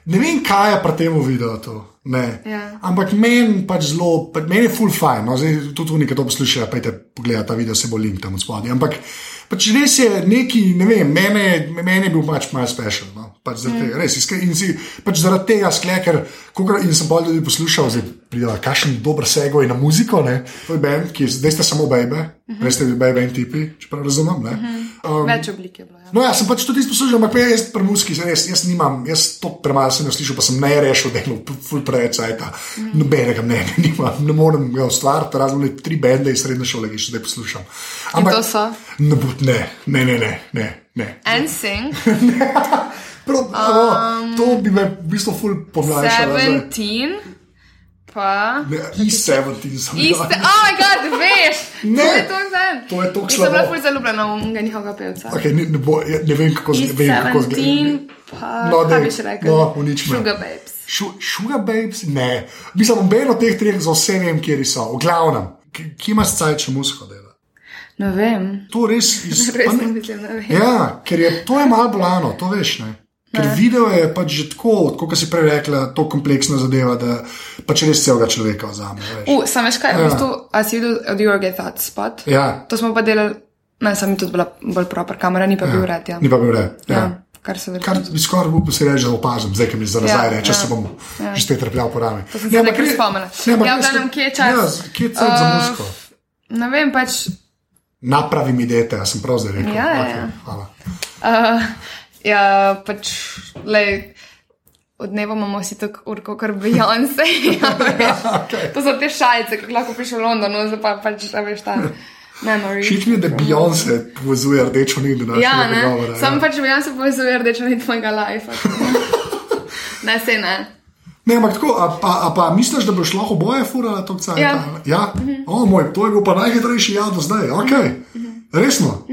ne vem, kaj je pri tem videu. To, ne. Ja. Ampak meni pač zelo, pa meni je full fine. No, zdaj tudi tu nekaj to poslušajo, pejte pogledati ta video, se bo link tam od spodaj. Ampak pač res je neki, ne vem, mene, mene je bil pač malo special. No. Pač zaradi, mm. res, iskre, in si, pač zaradi tega skleker, kokrat, in sem bolj tudi poslušal, zdaj prideva, kakšen dober segoj na muziko, ne. To je band, ki zdaj ste samo bebe, mm -hmm. res ste bebe in tipi, če prav razumem, ne. Mm -hmm. Več oblik je bilo. Ja. No, ja, sem pač tudi poslušal, ampak jaz pri muski, res, jaz nimam, jaz to premalo sem jaz slišal, pa sem ne rešil, je ful preveč cajta. Mm. Nobenega mnenja nimam, ne morem ga ustvariti, razen le tri bende iz srednje šole, ki še zdaj poslušam. to so? Ne, ne, ne, ne, ne, ne. ne. En sing, Prav, um, to bi me v bistvu ful pomlajšalo. zdaj. 17, pa. Ne, Iz 17 sem Iste, oh moj bog, veš! Ne. To je to zdaj. To je toliko Jaz sem bila ful zaljubljena v unga njihovega pevca. Okay, ne, ne, bo, ja, ne vem, kako Iz zgleda. Vem, kako 17, zgleda. pa. No, daj, bi še rekel? no, unič me. Sugar Babes. Sugar Babes? Ne. Mislim, noben od teh treh za vse vem, kje so. V glavnem, kje imaš cajt, če musko dela? Ne vem. To res iz. Res ne ne- mislim, ne vem. Ja, ker je to je malo bolano, to veš. Ne? Ker Ne. video je pač že tako, kot si prej rekla, to kompleksna zadeva, da pač res celega človeka vzame. sam veš kaj, v Ja. bistvu, a si videl od Your Get That spot? Ja, To smo pa delali, ne, sem tudi bila bolj proper kamera, ni pa bil red, ja. ni pa bil red. Ja. Ja, kar se Kar verjetno. bi skoraj upal si reči, da opazim, zdaj, ki mi za nazaj Ja, reče, ja. se bom Ja. že spet trpljal po rami. To sem se nekaj spomnila. Ne, ampak Ja, v glavnem, kje je čas? Ja, kje je cajt za Uh, musko? Ne vem, pač. Napravi mi dete, jaz sem prav zdaj rekel. Ja, ja, Okej, ja. hvala. Uh, ja, pač, lej, od dneva imamo si tako urko, kar Beyoncé. ja, veš. Okay. to so te šalice, ki lahko pišeš v Londonu, zdaj pa pač, veš, ta memory. Všeč mi je, da Beyoncé povezuje rdečo nit do našega Ja, ne, pogovora. sam ja. pač Beyoncé povezuje rdečo nit mojega life. ne, se ne. Ne, ampak tako, a pa, a pa misliš, da boš lahko oboje furala to cajt? Ja. ja? Mhm. O moj, to je bil pa najhitrejši ja do zdaj, ok. Mhm. Resno?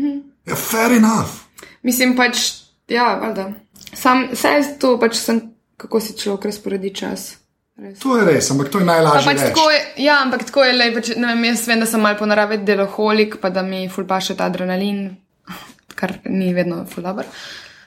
Ja, fair enough. Mislim pač, ja, valjda. Sam, vse je to pač sem, kako si človek razporedi čas. Res. To je res, ampak to je Pa najlažje pač tako je, ja, ampak tako je, lej, pač, ne vem, jaz vem, da sem mal po naravi deloholik, pa da mi ful paše ta adrenalin, kar ni vedno ful dober.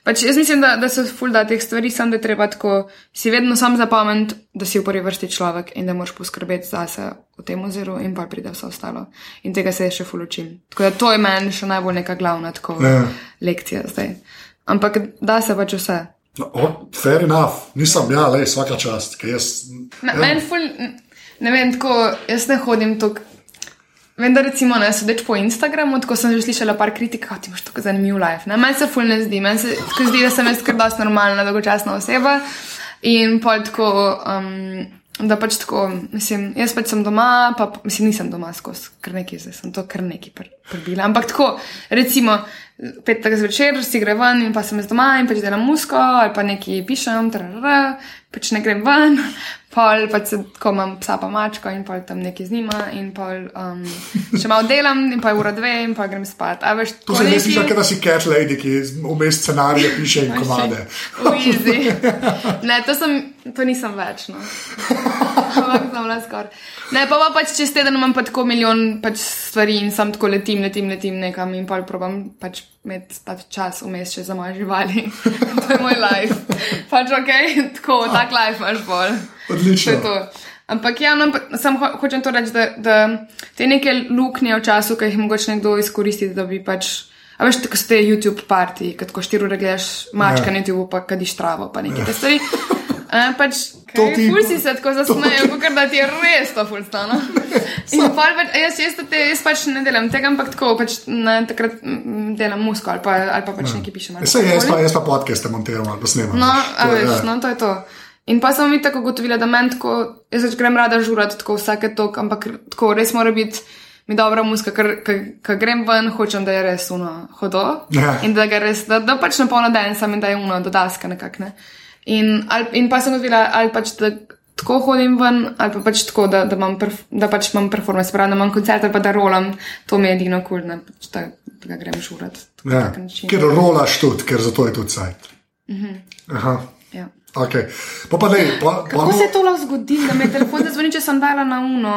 Pač jaz mislim, da, da se ful da teh stvari, sam da je treba tako si vedno sam zapomniti, da si v prvi vrsti človek in da moraš poskrbeti zase v tem oziru in pa pride vse ostalo. In tega se še ful učim. Tako da to je meni še najbolj neka glavna tako, Ja. lekcija zdaj. Ampak da se pač vse. No, fair enough, nisem, ja, le, vsaka čast, ker jaz. Ja. Meni ful, ne vem, tako, jaz ne hodim tako. Vem, da recimo, ne, sodeč po Instagramu, tako sem že slišala par kritik, kako ti imaš tako zanimiv life. Ne? Meni se ful ne zdi, meni se zdi, da sem jaz kar dosti normalna, dolgočasna oseba in pol tako, um, da pač tako, mislim, jaz pač sem doma, pa mislim, nisem doma skozi, kar nekaj zdaj sem to kar nekaj pr- prbila. Ampak tako, recimo, petek zvečer si gre ven in pa sem jaz doma in pač delam musko ali pa nekaj pišem, trrr, pač ne grem ven, pol pač se tako imam psa pa mačko in pol tam nekaj z njima in pol um, še malo delam in je ura dve in pa grem spat. A veš, To se mi zdi, da si cat lady, ki vmes scenarije piše in komade. Ne, to, sem, to nisem več. No. Ampak sem bila skoraj. Ne, pa, pa pač čez teden imam pa tako milijon pač stvari in sam tako letim, letim, letim nekam in pa probam pač imeti pač čas vmes še za moje živali. to je moj life. Pač ok, tako, tak life imaš bolj. To Odlično. je to. Ampak ja, no, sam ho hočem to reči, da, da te neke luknje v času, ki jih mogoče nekdo izkoristi, da bi pač. A veš, tako ste YouTube parti, kad ko štiri ure gledaš mačka Ja. na YouTube, pa kadiš travo, pa nekaj te stvari. A, pač, To kaj, ti- ful si se tako zasmejejo, kot da ti je res to ful stano. In pol pač, jaz, jaz, te, jaz pač ne delam tega, ampak tako, pač ne, takrat delam musko ali pa, ali pa pač nekaj pišem. ali Sej, jaz, pa, jaz pa podcaste montiram ali pa snemam. No, To veš, ja. no, to je to. In pa sem mi tako ugotovila, da meni tako, jaz več grem rada žurati tako vsake tok, ampak tako res mora biti mi dobra muska, ker ko grem ven, hočem, da je res uno hodo. Ja. In da ga res, da, da pač na polno dan sam in da je uno do daska nekak, ne. In, ali, in pa sem odvila, ali pač da tako hodim ven, ali pa pač tako, da, da, imam, perf, da pač imam performance, pravi, da imam koncert ali pa da rolam, to mi je edino kul, cool, pač da, da ga grem žurat. Ja. Ker rolaš tudi, ker zato je tudi sajt. Aha. Ja. Okay. Pa pa lej, pa, pa, Kako se je to lahko zgodilo, da mi je telefon zazvoni, če sem dala na uno?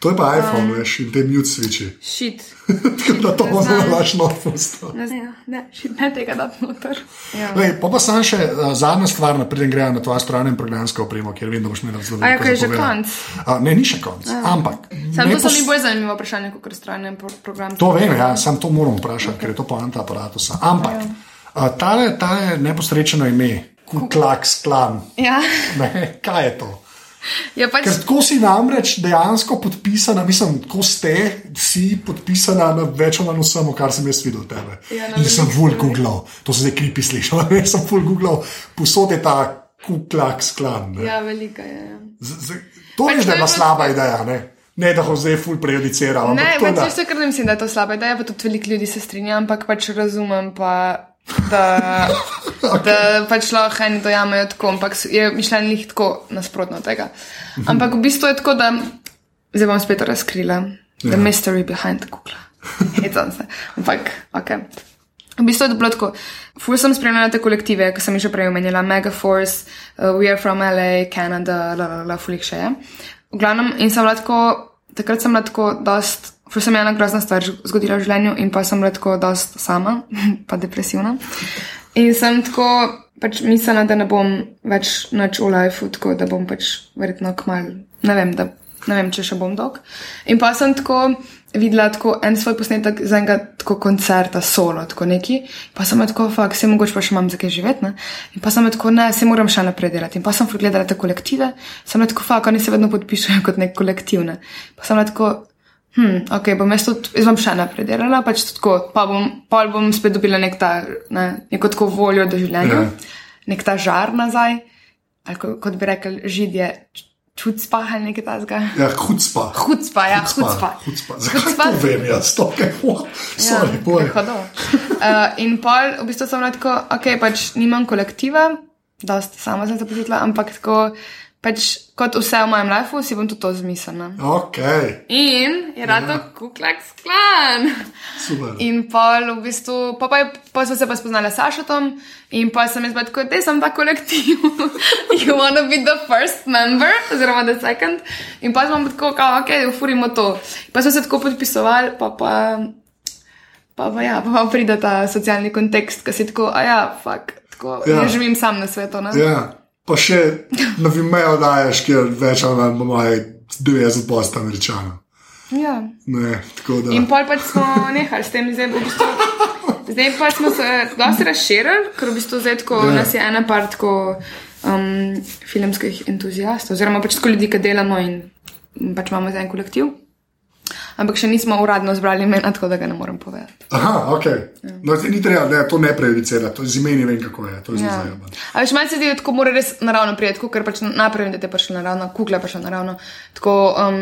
To je pa iPhone, veš, in te mute switchi. Šit. Tako da to zelo laš novost. Ne, ne, ne, tega dati noter. Ja. Lej, pa pa sam še uh, zadnja stvar, napreden gremo na tvojo stran in programsko opremo, ker vem, da boš imel zelo ja, veliko kaj je že konc? Uh, ne, ni še konc. Ampak. Sam to so pos- mi bolj zanimivo vprašanje, kot strane pro program. To vem, ja, sam to moram vprašati, ker je to poanta aparata. Ampak Ja. uh, tale, tale neposrečeno ime, Kuklaks klan, Ja, ne, kaj je to? Je pač. Ker tako si namreč dejansko podpisana, mislim, ko ste, si podpisana na več ali manj vsemu, kar sem jaz videl od tebe. Ja, na In sem veliko full stvari. googlal, to se zdaj kripi slišal, jaz sem full googlal, posod je ta kuklaks klan. ne. Ja, velika je. ja. Z- z- To Pač je je bila pač- slaba ideja, ne? Ne, da ho zdaj full prejudiciral. Ne, pač da- veste, ker ne mislim, da je to slaba ideja, pa tudi veliko ljudi se strinja, ampak pač razumem pa. Da, da pač lahko eni dojamejo tako, ampak je mišljenje tako nasprotno od tega. Ampak v bistvu je tako, da zdaj bom spet razkrila. The Ja. mystery behind Google. Hecam se. Ampak, ok. V bistvu je bilo tako. Ful sem spremljala te kolektive, ki sem jih že prej omenjala, Megaforce, uh, We Are From LA, Canada, la la la, fulik še je. V glavnem, in sem bila tako, takrat sem bila tako dost, ful sem ena grozna stvar zgodila v življenju in pa sem bila tako dost sama, pa depresivna. In sem tako pač mislila, da ne bom več nič v lifeu, tako da bom pač verjetno kmal, ne vem, da ne vem, če še bom dolg. In pa sem tako videla tako en svoj posnetek za enega tako koncerta, solo, tako neki. Pa sem tako, fakt, se mogoče pa še imam za kaj živeti. Ne? In pa sem tako, ne, se moram še naprej delati. In pa sem gledala te kolektive, sem tako, fakt, oni se vedno podpišajo kot nek kolektiv. Ne? Pa sem tako, hm, ok, bom jaz tudi, jaz bom še naprej delala, pač tako, pa bom, pa bom spet dobila nek ta, ne, neko tako voljo do življenja, Ja. nek ta žar nazaj, ali ko, kot bi rekel, židje, čucpa ali nekaj tasga. Ja, hucpa. Hucpa, ja, hucpa. Hucpa. Zakaj to vem jaz? To, kaj, sorry, ja. Uh, in pol, v bistvu sem tako, ok, pač nimam kolektiva, dosti sama sem se počutila, ampak tako, pač kot vse v mojem lifeu, si bom tudi to zmislila. Ok, In je rado ja. kuklak sklan. super. In pol, v bistvu, pa, pa, pa smo se pa spoznali s Sašotom in pa sem jaz tako, da sem ta kolektiv. you wanna be the first member, oziroma the second. In pa smo tako, kao, ok, ufurimo to. Pa smo se tako podpisovali, pa pa. Pa, pa, ja, pa, pa pride ta socialni kontekst, ki si tako, a ja, fuk, tako, Ja. ja. ne živim sam na svetu. Ne? Ja, pa še na Vimeo daješ, kjer več ali manj imajo 90 post američanov. Ja. Ne, da. In pol pač smo nehali s tem, zdaj, v bistvu, zdaj pa smo se dosti razširili, ker v bistvu zdaj tako Ja. nas je ena part tako um, filmskih entuzijastov, oziroma pač tako ljudi, ki delamo in pač imamo zdaj en kolektiv. Ampak še nismo uradno zbrali imena, tako da ga ne morem povedati. Aha, ok. No, zdaj ni treba, ne, to ne prejudicira, to z imeni vem, kako je. To je Ja. zdaj zelo. A veš, malce zdi, da tako mora res naravno priti, ker pač naprej, da te prišle naravno, kukle pa še naravno. Tako, um,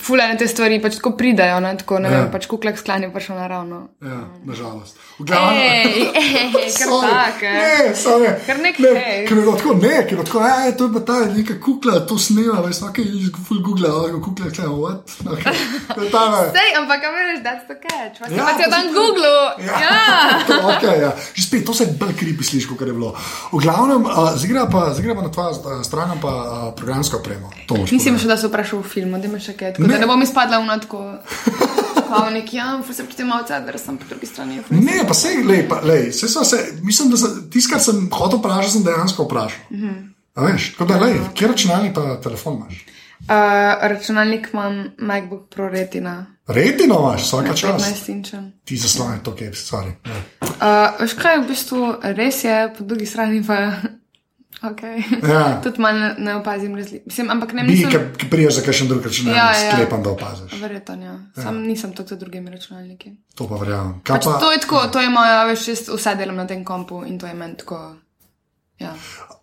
fulane te stvari pač tako pridajo, ne, tako, ne Ja. ja. vem, pač kuklek sklanje pa še naravno. Ja, nažalost. V glavnem- Ej, ej, kar Sorry. tak, eh. Ne, sorry. Kar nek ne, ker je tako, ne, ker je bilo tako, ej, to je pa ta neka kukla, to snema, veš, vsake iz full Google, ali kukla, kaj, what? Okay. Je ne. Sej, ampak a veš, that's the catch. Vas Ja, pa to ti dan Google. Ja. ja. to, okay, ja. Že spet, to se bolj kripi sliši, kot je bilo. V glavnem, uh, zigra pa, zigra pa na tvojo stran, pa uh, programsko opremo. Mislim še, da se vprašal v filmu, da imaš še kaj, tako Ne. da ne bom izpadla v natko. Neki, ja, se počutim malo cedver, sem po drugi strani. se- Ne, pa sej, lej, pa, lej, sej so se, mislim, da tisto, kar sem hotel vprašati, sem dejansko vprašal. Mm -hmm. Veš, tako da, lej, kje računalnik pa telefon imaš? Uh, računalnik imam MacBook Pro Retina. Retino imaš, vsaka čas. 15 inčen. Ti zaslone, to je, sorry. Ja. Uh, veš kaj, v bistvu res je, po drugi strani pa. Okay. Ja. Tudi malo ne, ne opazim razlik. Mislim, ampak ne Bi, mislim. ki ki priješ za kakšen drug računalnik, Ja, ja, ja. sklepam, da opaziš. Verjetno, ja. Sam nisem tako z drugimi računalniki. To pa verjamem. Pač pa, to je tako, to je moja, veš, jaz vse delam na tem kompu in to je meni tako. Ja.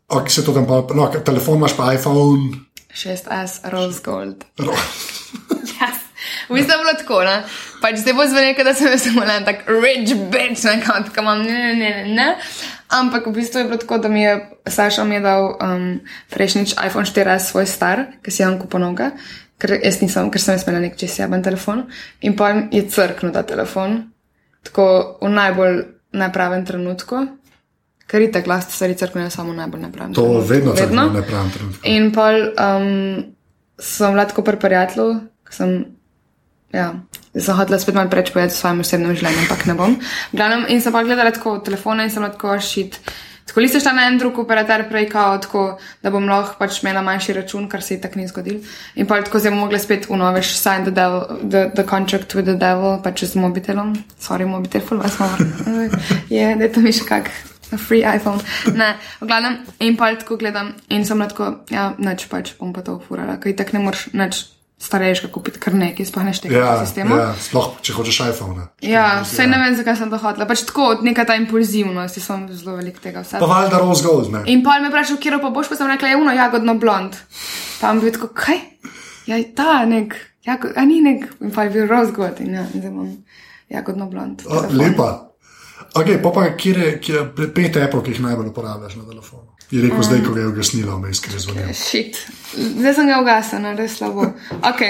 ok, se to tam pa, no, telefon imaš pa iPhone. 6S Rose Gold. Yes. V bistvu je bilo tako, ne? Pač zdaj bo zvenelo, da sem samo en tak rich bitch, ne, kot kam imam, ne, ne, ne, ne. Ampak v bistvu je bilo tako, da mi je Saša mi je dal um, prejšnjič iPhone 4S svoj star, ki si je on kupil noga, ker jaz nisem, ker sem jaz imela nek čez jaben telefon in pa je crknil ta telefon, tako v najbolj nepravem trenutku. Ker je tako, da stvari crknejo samo v najbolj nepravem To trenutku. vedno tako ne pravim trenutku. In pa um, sem lahko pri prijatelju, ko sem, ja, sem hotela spet malo preč povedati o svojem osebnem življenju, ampak ne bom. Glavnem, in sem pa gledala tako telefone in sem lahko šit. Tako li se šla na en drug operater prej, kao, tako, da bom lahko pač imela manjši račun, kar se ji tako ni zgodil. In pa tako zdaj bom mogla spet unoveš sign the, devil, the, the contract with the devil, pač z mobitelom. Sorry, mobitel, full vas malo. Je, da je to mi še kak. Free iPhone. Ne, v glavnem, in pa tako gledam in sem lahko, ja, neč pač bom pa to ufurala, ker tako ne moreš neč starejšega kupiti kar nekaj, sploh ne šteka Ja, v sistemu. ja, sploh če hočeš iPhone. Ja, vse ne vem, zakaj sem to hotela. Pač tako, neka ta impulzivnost, jaz sem zelo velik tega vsega. Pa valjda rose gold, ne? In pa me vprašal, kje pa boš, pa sem rekla, je uno jagodno blond. Pa mi je tako, kaj? Ja, ta nek, jagod, a ni nek, in pa je bil rozgod in ja, in zdaj imam jagodno blond. O, lepa. Ok, pa pa kje je pet Apple, ki jih najbolj uporabljaš na telefonu? Je rekel zdaj, ko ga je ugasnila, vmes, ker je zvonil. Shit. Zdaj sem ga ugasnila, res slabo. Ok.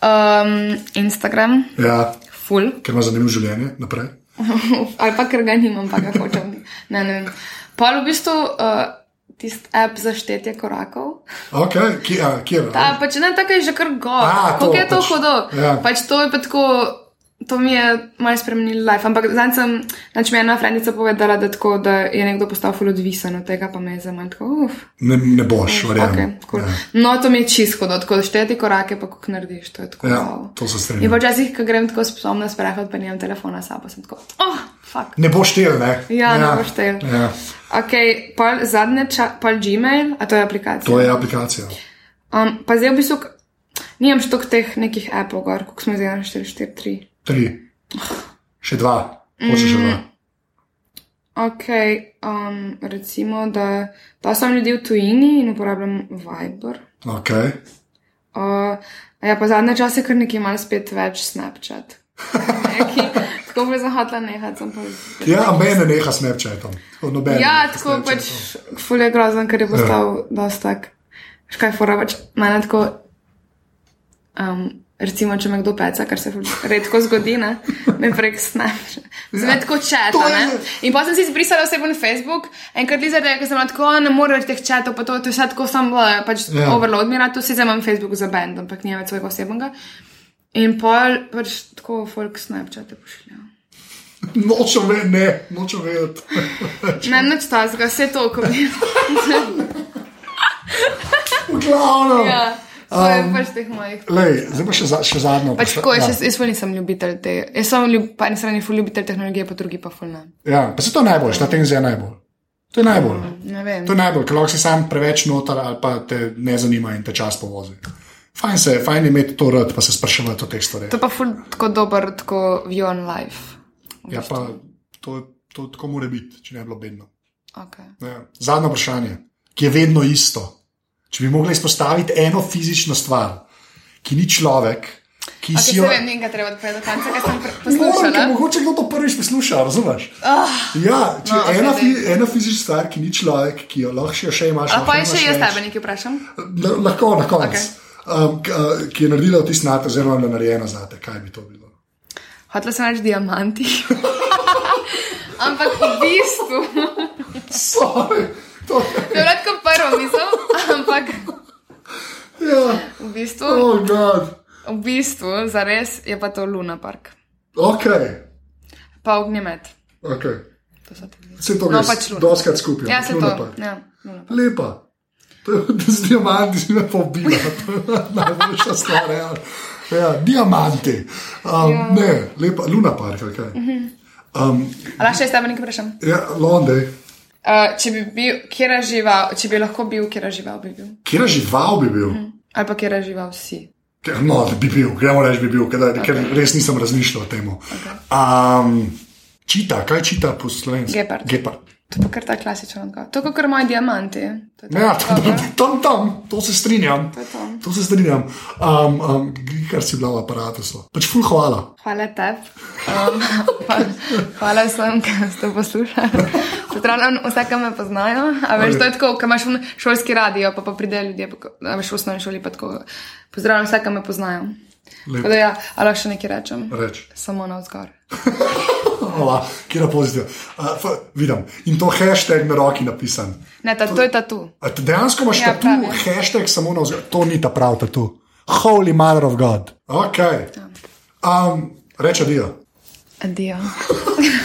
Um, Instagram, Ja, full. ker ima zanimivo življenje, naprej. Ali pa ker ga nimam, pa ga hočem. Ne, ne vem. Pa v bistvu uh, tisti app za štetje korakov. Ok, kje, a, kje Ta, pač ne, tako je že kar gor. Kako je to pač, hudo? ja. Pač to je pa tako. To mi je malo spremenilo life, ampak zdaj sem, znači mi je ena frendica povedala, da, tako, da je nekdo postal ful odvisen od tega, pa me je za malo tako, uf. Ne, ne boš, verjamem. Okay, cool. ja. No, to mi je čisto, da tako šteti korake, pa kako narediš, to je tako. Ja, wow. to se In strinjam. pa včasih, ko grem tako spomna sprehod, pa nimam telefona, sabo sem tako, oh, fuck. Ne boš tel, ne? Ja, ne boš tel. Ja, Ok, pa zadnje, ča, pa Gmail, a to je aplikacija. to je aplikacija. Um, pa zdaj v bistvu, nimam štok teh nekih Apple koliko smo zdaj našteli, 4, 3. Tri. Še dva. Hočeš še dva. Ok, um, recimo, da pa sem ljudi v tujini in uporabljam Viber. Ok. Uh, ja, pa zadnje čase kar nekaj malo spet več Snapchat. Neki, tako bi zahotla nehati. sem Pa... Ja, mene neha Snapchatom. Ja, tako pač Snapchatom. ful je grozen, ker je postal ja. dosti tak. Škaj fora, pač mene tako. Um, recimo, če me kdo peca, kar se redko zgodi, ne, me prek Snapchat. Zdaj tako čata, to je- ne. In pa sem si izbrisala vse na Facebook, enkrat li zaradi, ker sem tako, "A, ne moreš teh čatov, pa to, to je vse tako sam, uh, pač Ja. overload mi rad, to si zdaj imam Facebook za band, ampak nimam več svojega osebnega. In pol pač tako folk Snapchate pošiljajo. Nočem vedeti, ne, nočem vedeti. Ne, nič tazga, vse to, ko bi. V glavnem. ja, je pač. Lej, zdaj pa še, za, še zadnjo. Pač tako, ja. jaz, jaz nisem ljubitelj te. Jaz sem ljub, po eni strani ljubitelj tehnologije, po drugi pa ful ne. Ja, pa se to najbolj, ta tenzija je najbolj. To je najbolj. Vem. To je najbolj, ker lahko si sam preveč noter ali pa te ne zanima in te čas povozi. Fajn se, fajn je imeti to rad, pa se spraševati o teh stvareh. To je pa ful tako dober, tako view on life. Ja, pa to, to tako mora biti, če ne bi bilo bedno. Okay. Ja. Zadnje vprašanje, ki je vedno isto. Če bi mogli izpostaviti eno fizično stvar, ki ni človek, ki Okay, si jo. vem, nekaj treba odpreti do konca, ker sem poslušala. mogoče kdo to prvič posluša, razumeš? Oh, Ja, če No, ena, daj. fi, ena fizična stvar, ki ni človek, ki jo lahko še, imaš. a pa je še jaz tebe nekaj vprašam. La- Lahko na koncu. Okay. Um, uh, ki je naredila vtis na te, oziroma je narejena za te, kaj bi to bilo. Hotela sem reči diamanti. Ampak v bistvu, Sorry, to je. bila tako prva misel, ampak Ja, v bistvu, oh, God. v bistvu, zares je pa to Luna Park. Ok, Pa ognjemet. ok. To so dve. Vse to No, pač Luna. doskrat skupaj. Ja, se Luna to. Park. Ja, Luna Park. Lepa. To je z diamanti, si me pobila. To je najboljša stvar. Ja, ja diamanti. Um, ja. Ne, lepa, Luna Park, ali kaj. Um, A lahko še jaz tebe nekaj vprašam? ja, Londej. Uh, če bi bil, kjer žival, če bi lahko bil, kjer žival bi bil. Kjer žival bi bil? Ali pa kjer žival si. No, bi bil, gremo reči, bi bil, ker, okay. ker res nisem razmišljal o tem. Okay. Um, čita, kaj čita po slovenski? Gepard. Gepard. To je kar ta klasičen odgovor. To je kot moji diamanti. To ta Ja, odgovor. tam, tam, to se strinjam. To to. To se strinjam. Um, um, kar si bila v aparatu. Pač ful hvala. Hvala tebi. Um, hvala vsem, ki ste poslušali. Vse, ki me poznajo. A veš, to je tako, ko imaš šolski radio, pa, pa pridejo ljudje, a veš, v osnovni šoli pa tako. Pozdravljam vse, ki me poznajo. Da ja, ali lahko še nekaj rečem? Reč. Samo na vzgor. Kjer je pozitiv. Uh, vidim. In to hashtag na roki napisan. Ne, ta, to je tatu. Dejansko imaš Ja, ja, tu pravi. hashtag samo na vzgor. To ni ta prav tatu. Holy mother of God. Ok. Um, reče dio. Adijo.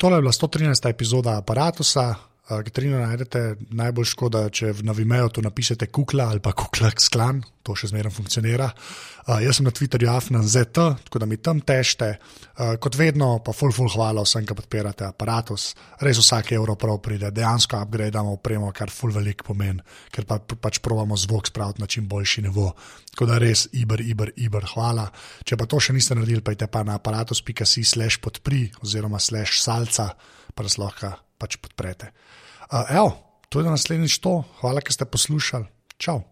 Tole je bila 113. epizoda aparata. Katarino najdete najbolj škoda, če v Navimeju to napišete kukla ali pa kukla sklan, to še zmeraj funkcionira. Uh, jaz sem na Twitterju afnan.zt, tako da mi tam tešte. Uh, kot vedno, pa full, full hvala vsem, ki podpirate aparatus. Res vsak evro prav pride, dejansko upgradeamo opremo, kar full velik pomen, ker pa, pač provamo zvok spraviti na čim boljši nivo. Tako da res, iber, iber, iber, hvala. Če pa to še niste naredili, pa idite pa na aparatus.si slash podpri oziroma slash salca, pa nas lahko pač podprete. Uh, evo, to je naslednjič to. Hvala, ker ste poslušali. Čau.